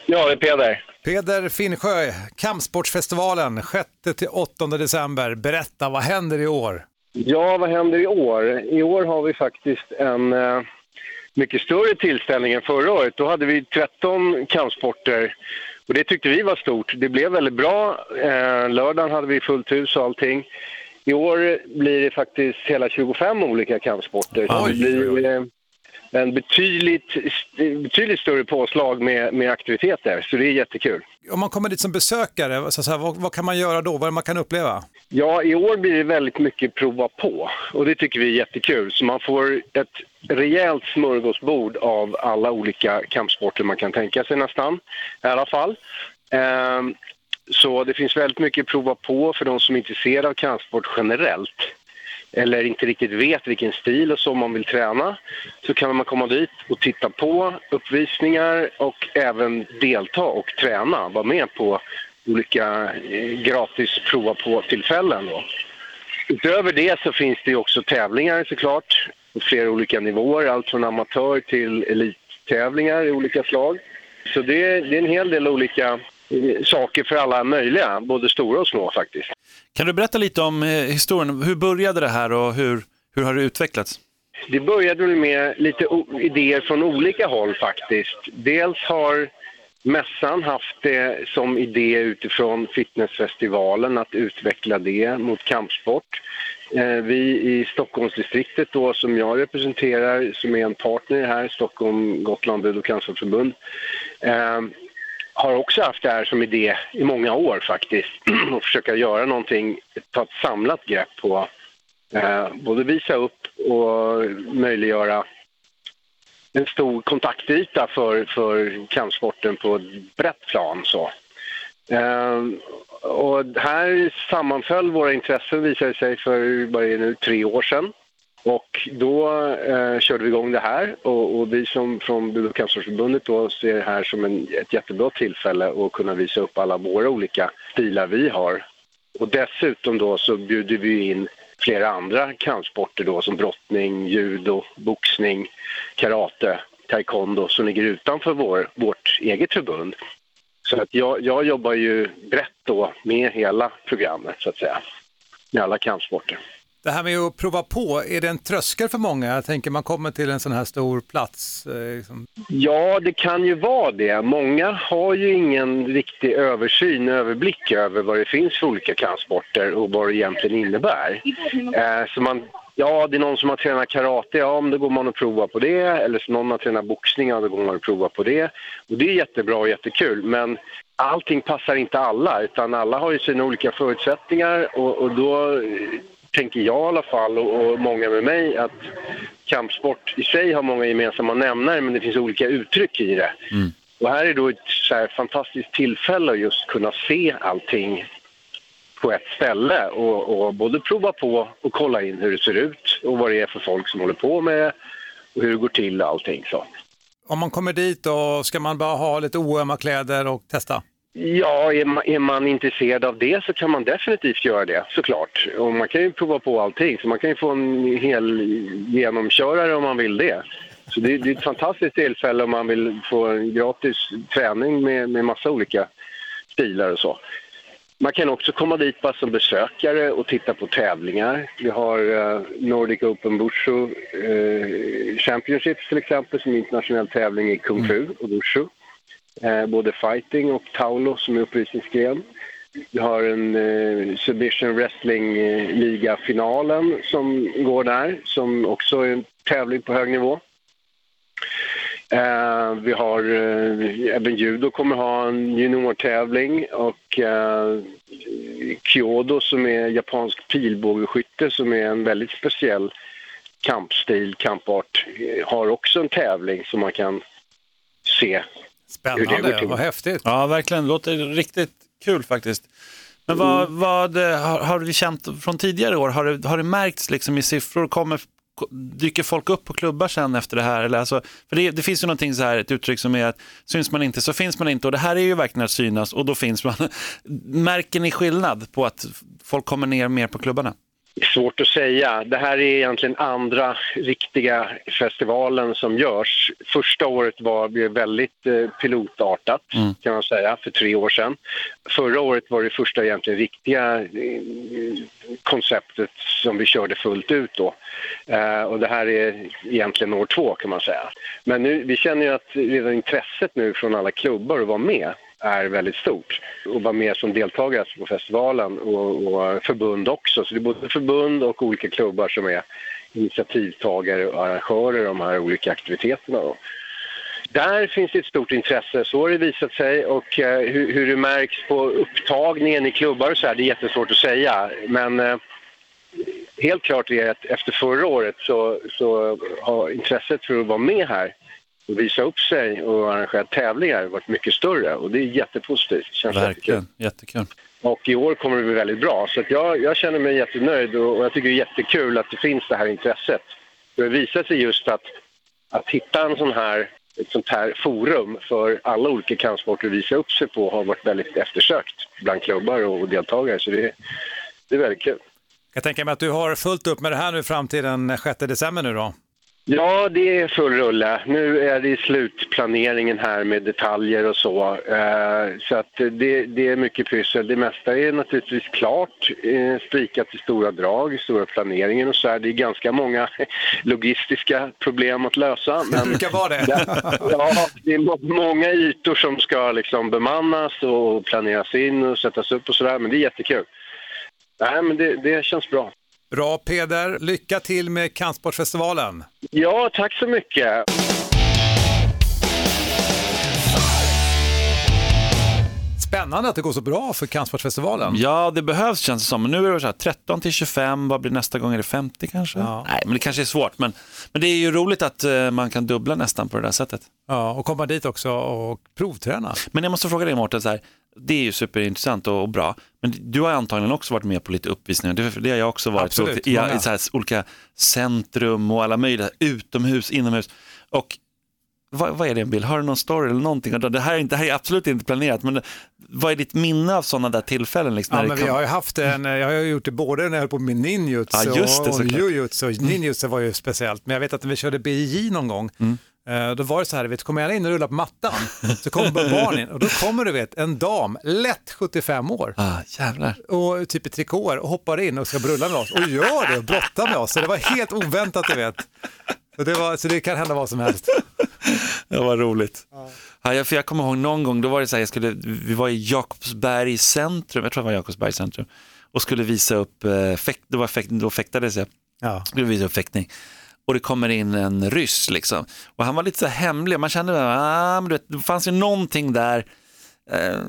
Ja, det är Peder. Peder Finnsjö, Kampsportsfestivalen 6-8 december. Berätta, vad händer i år? Ja, vad händer i år? I år har vi faktiskt en eh, mycket större tillställning än förra året. Då hade vi 13 kampsporter och det tyckte vi var stort. Det blev väldigt bra. Eh, lördagen hade vi fullt hus och allting. I år blir det faktiskt hela 25 olika kampsporter. Så det blir eh, en betydligt, betydligt större påslag med, med aktiviteter, så det är jättekul. Om man kommer dit som besökare, så säga, vad, vad kan man göra då? Vad man kan uppleva? Ja, i år blir det väldigt mycket prova på och det tycker vi är jättekul. Så man får ett rejält smörgåsbord av alla olika kampsporter man kan tänka sig nästan, i alla fall. Ehm, så det finns väldigt mycket prova på för de som är intresserade av kampsport generellt eller inte riktigt vet vilken stil och så man vill träna så kan man komma dit och titta på uppvisningar och även delta och träna, vara med på olika eh, gratis prova på-tillfällen. Utöver det så finns det också tävlingar såklart på flera olika nivåer, allt från amatör till elittävlingar i olika slag. Så det är, det är en hel del olika saker för alla möjliga, både stora och små faktiskt. Kan du berätta lite om eh, historien? Hur började det här och hur, hur har det utvecklats? Det började med lite idéer från olika håll faktiskt. Dels har mässan haft det som idé utifrån fitnessfestivalen att utveckla det mot kampsport. Eh, Vi i Stockholmsdistriktet då, som jag representerar, som är en partner här, Stockholm, Gotland Bud och cancerförbund, eh, har också haft det här som idé i många år faktiskt. [CLEARS THROAT] att försöka göra någonting, ta ett samlat grepp på eh, både visa upp och möjliggöra en stor kontaktyta för, för kampsporten på ett brett plan. Så. Eh, och här sammanföll våra intressen visade sig för vad är det nu, tre år sedan. Och då eh, körde vi igång det här och, och vi som från Bud då ser det här som en, ett jättebra tillfälle att kunna visa upp alla våra olika stilar vi har. Och dessutom då så bjuder vi in flera andra kampsporter då som brottning, judo, boxning, karate, taekwondo som ligger utanför vår, vårt eget förbund. Så att jag, jag jobbar ju brett då med hela programmet så att säga, med alla kampsporter. Det här med att prova på, är det en tröskel för många? Jag tänker man kommer till en sån här stor plats. Eh, liksom. Ja, det kan ju vara det. Många har ju ingen riktig översyn, överblick över vad det finns för olika kampsporter och vad det egentligen innebär. Eh, så man, ja, det är någon som har tränat karate, ja, men då går man och provar på det. Eller så någon har tränat boxning, ja, då går man och provar på det. Och det är jättebra och jättekul, men allting passar inte alla, utan alla har ju sina olika förutsättningar och, och då tänker jag i alla fall och, många med mig att kampsport i sig har många gemensamma nämnare men det finns olika uttryck i det. Och här är då ett så här fantastiskt tillfälle att just kunna se allting på ett ställe och, och både prova på och kolla in hur det ser ut och vad det är för folk som håller på med och hur det går till och allting. Så. Om man kommer dit då ska man bara ha lite oömma kläder och testa? Ja, är man, är man intresserad av det så kan man definitivt göra det såklart. Och man kan ju prova på allting, så man kan ju få en hel genomkörare om man vill det. Så det, det är ett fantastiskt tillfälle om man vill få en gratis träning med, med massa olika stilar och så. Man kan också komma dit bara som besökare och titta på tävlingar. Vi har eh, Nordic Open Bushu eh, Championships till exempel som är internationell tävling i Kung Fu och Bushu. Eh, både fighting och Taulo som är uppvisningsgren. Vi har en eh, Submission Wrestling-liga-finalen eh, som går där, som också är en tävling på hög nivå. Eh, vi har eh, även judo kommer ha en juniortävling och eh, Kyodo som är japansk pilbågeskytte som är en väldigt speciell kampstil, kampart, eh, har också en tävling som man kan se Spännande, vad häftigt. Ja, verkligen. Det låter riktigt kul faktiskt. Men vad, vad eh, har, har vi känt från tidigare år? Har det, har det märkts liksom i siffror? Kommer, dyker folk upp på klubbar sen efter det här? Eller alltså, för det, det finns ju någonting så här, ett uttryck som är att syns man inte så finns man inte och det här är ju verkligen att synas och då finns man. [LAUGHS] Märker ni skillnad på att folk kommer ner mer på klubbarna? Svårt att säga. Det här är egentligen andra riktiga festivalen som görs. Första året var väldigt eh, pilotartat kan man säga, för tre år sedan. Förra året var det första egentligen riktiga eh, konceptet som vi körde fullt ut då. Eh, och det här är egentligen år två kan man säga. Men nu, vi känner ju att redan intresset nu från alla klubbar att vara med är väldigt stort och vara med som deltagare på festivalen och, och förbund också. Så det är både förbund och olika klubbar som är initiativtagare och arrangörer av de här olika aktiviteterna. Då. Där finns det ett stort intresse, så har det visat sig. Och eh, hur, hur det märks på upptagningen i klubbar och så här, det är jättesvårt att säga. Men eh, helt klart är att efter förra året så, så har intresset för att vara med här visa upp sig och arrangera tävlingar varit mycket större och det är jättepositivt. Känns. Verkligen, jättekul. Och i år kommer det bli väldigt bra. Så att jag, jag känner mig jättenöjd och, och jag tycker det är jättekul att det finns det här intresset. Det visar sig just att, att hitta en sån här, ett sånt här forum för alla olika kampsporter att visa upp sig på har varit väldigt eftersökt bland klubbar och, och deltagare. Så det, det är väldigt kul. Jag tänker mig att du har fullt upp med det här nu fram till den 6 december nu då. Ja, det är full rulle. Nu är det slutplaneringen här med detaljer och så. Eh, så att det, det är mycket pyssel. Det mesta är naturligtvis klart, eh, spikat i stora drag, i stora planeringen och så här. Det är ganska många [LAUGHS] logistiska problem att lösa. [LAUGHS] Det brukar vara det. Ja, det är må- många ytor som ska liksom bemannas och planeras in och sättas upp och sådär. Men det är jättekul. Nej, men det, det känns bra. Bra Peder, lycka till med Kampsportsfestivalen. Ja, tack så mycket. Spännande att det går så bra för Kampsportsfestivalen. Ja, det behövs känns det som. Men nu är det så här 13 till 25, vad blir nästa gång? Är det 50 kanske? Nej, men det kanske är svårt. Men, men det är ju roligt att eh, man kan dubbla nästan på det där sättet. Ja, och komma dit också och provträna. Men jag måste fråga dig Mårten, så här, det är ju superintressant och, och bra, men du har antagligen också varit med på lite uppvisningar, det, det har jag också varit, Absolut, i, i så här, olika centrum och alla möjliga, utomhus, inomhus. Och vad, vad är det en bild? Har du någon story eller någonting? Det här, är inte, det här är absolut inte planerat, men vad är ditt minne av sådana där tillfällen? Liksom, Ja, men det vi har ju haft en, jag har gjort det både när jag höll på med ninjutsu Ja, och jujutsu. Ninjutsu var ju speciellt, men jag vet att när vi körde BJJ någon gång, Mm. Eh, då var det så här, vet, kommer jag in och rullar på mattan, så kommer bara barn in och då kommer du vet, en dam, lätt 75 år, ah, jävlar. och typ i trikåer och hoppar in och ska brulla med oss och gör det och brottar med oss. Så det var helt oväntat, du vet. Så det, var, så det kan hända vad som helst. Det var roligt. Ja. jag, för jag kommer ihåg någon gång, då var det så här, jag skulle, vi var i Jakobsberg centrum, jag tror det var Jakobsberg centrum, och skulle visa upp, eh, fäkt, det var fäkt, då fäktades jag, Ja. skulle visa upp fäktning. Och det kommer in en ryss liksom. Och han var lite så hemlig, man kände, ah, men du vet, det fanns ju någonting där, eh,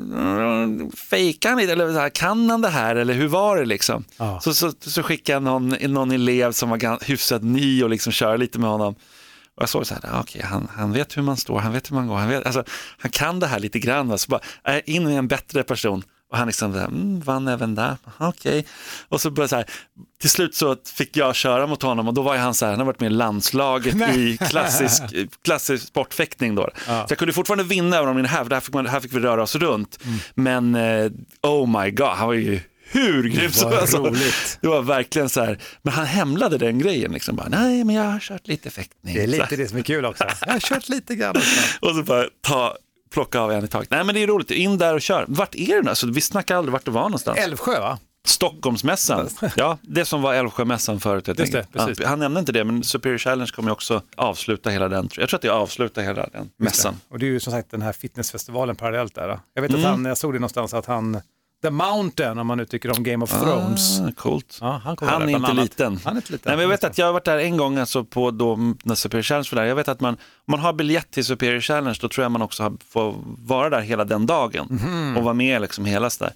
fejkar han lite, eller så här, kan han det här, eller hur var det liksom? Ja. Så, så, så skickade jag någon, någon elev som var hyfsat ny och liksom köra lite med honom. Och jag såg så här, ah, okej, han, han vet hur man står, han vet hur man går, han, vet, alltså, han kan det här lite grann. Så bara, in med en bättre person. Och han liksom, mm, vann även där, okej. Och så började så här, till slut så fick jag köra mot honom och då var han så här, han har varit med i landslaget i klassisk, klassisk sportfäktning då. Så jag kunde fortfarande vinna över honom i den här, för här fick, man, här fick vi röra oss runt. Men eh, oh my god, han var ju hur grymt som helst. roligt. [LAUGHS] Det var verkligen så här, men han hämlade den grejen liksom. Bara, Nej, men jag har kört lite fäktning. Det är lite det som är kul också. Jag har kört lite grann också. [LAUGHS] Och så bara ta, plocka av en i taget. Nej, men det är roligt. In där och kör. Vart är det nu? Alltså, vi snackar aldrig vart det var någonstans. Älvsjö va? Stockholmsmässan. [LAUGHS] Ja, det som var Älvsjömässan förut. Just det, han nämnde inte det, men Superior Challenge kommer också avsluta hela den. Jag tror att det avslutar hela den mässan. Och det är ju som sagt den här fitnessfestivalen parallellt där. Jag vet att Mm. han, jag såg det någonstans att han, The Mountain, om man nu tycker om Game of Thrones. Ah, coolt. Ja, han Han är inte annat. liten. Han är inte liten. Nej, men jag vet att jag har varit där en gång alltså på då, när Superior Challenge var där. Jag vet att man, om man har biljett till Superior Challenge då tror jag man också har, får vara där hela den dagen Mhm. och vara med liksom hela där.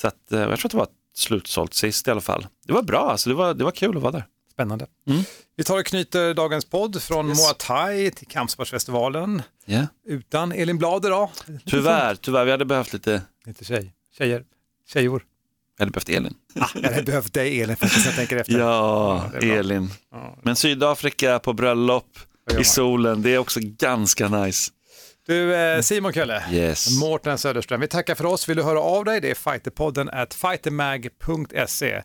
Så att, eh, jag tror att det var slutsålt sist i alla fall. Det var bra, alltså, det, var, det var kul att vara där. Spännande. Mm. Vi tar och knyter dagens podd från Yes. Muay Thai till Kampsportsfestivalen. Yeah. Utan Elin Blad idag. Tyvärr, tyvärr, vi hade behövt lite, Lite tjej. Tjejer. Tjejor. vi hade behövt Elin. [LAUGHS] Ah, jag hade behövt dig Elin faktiskt, jag tänker efter. Ja, bra. Elin. Ja. Men Sydafrika på bröllop i solen, det är också ganska nice. Du eh, Simon Kölle, Yes. Mårten Söderström, vi tackar för oss. Vill du höra av dig? Det är fighterpodden at fightermag.se.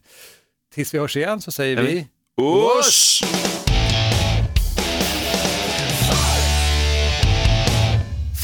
Tills vi hörs igen så säger vi? Usch!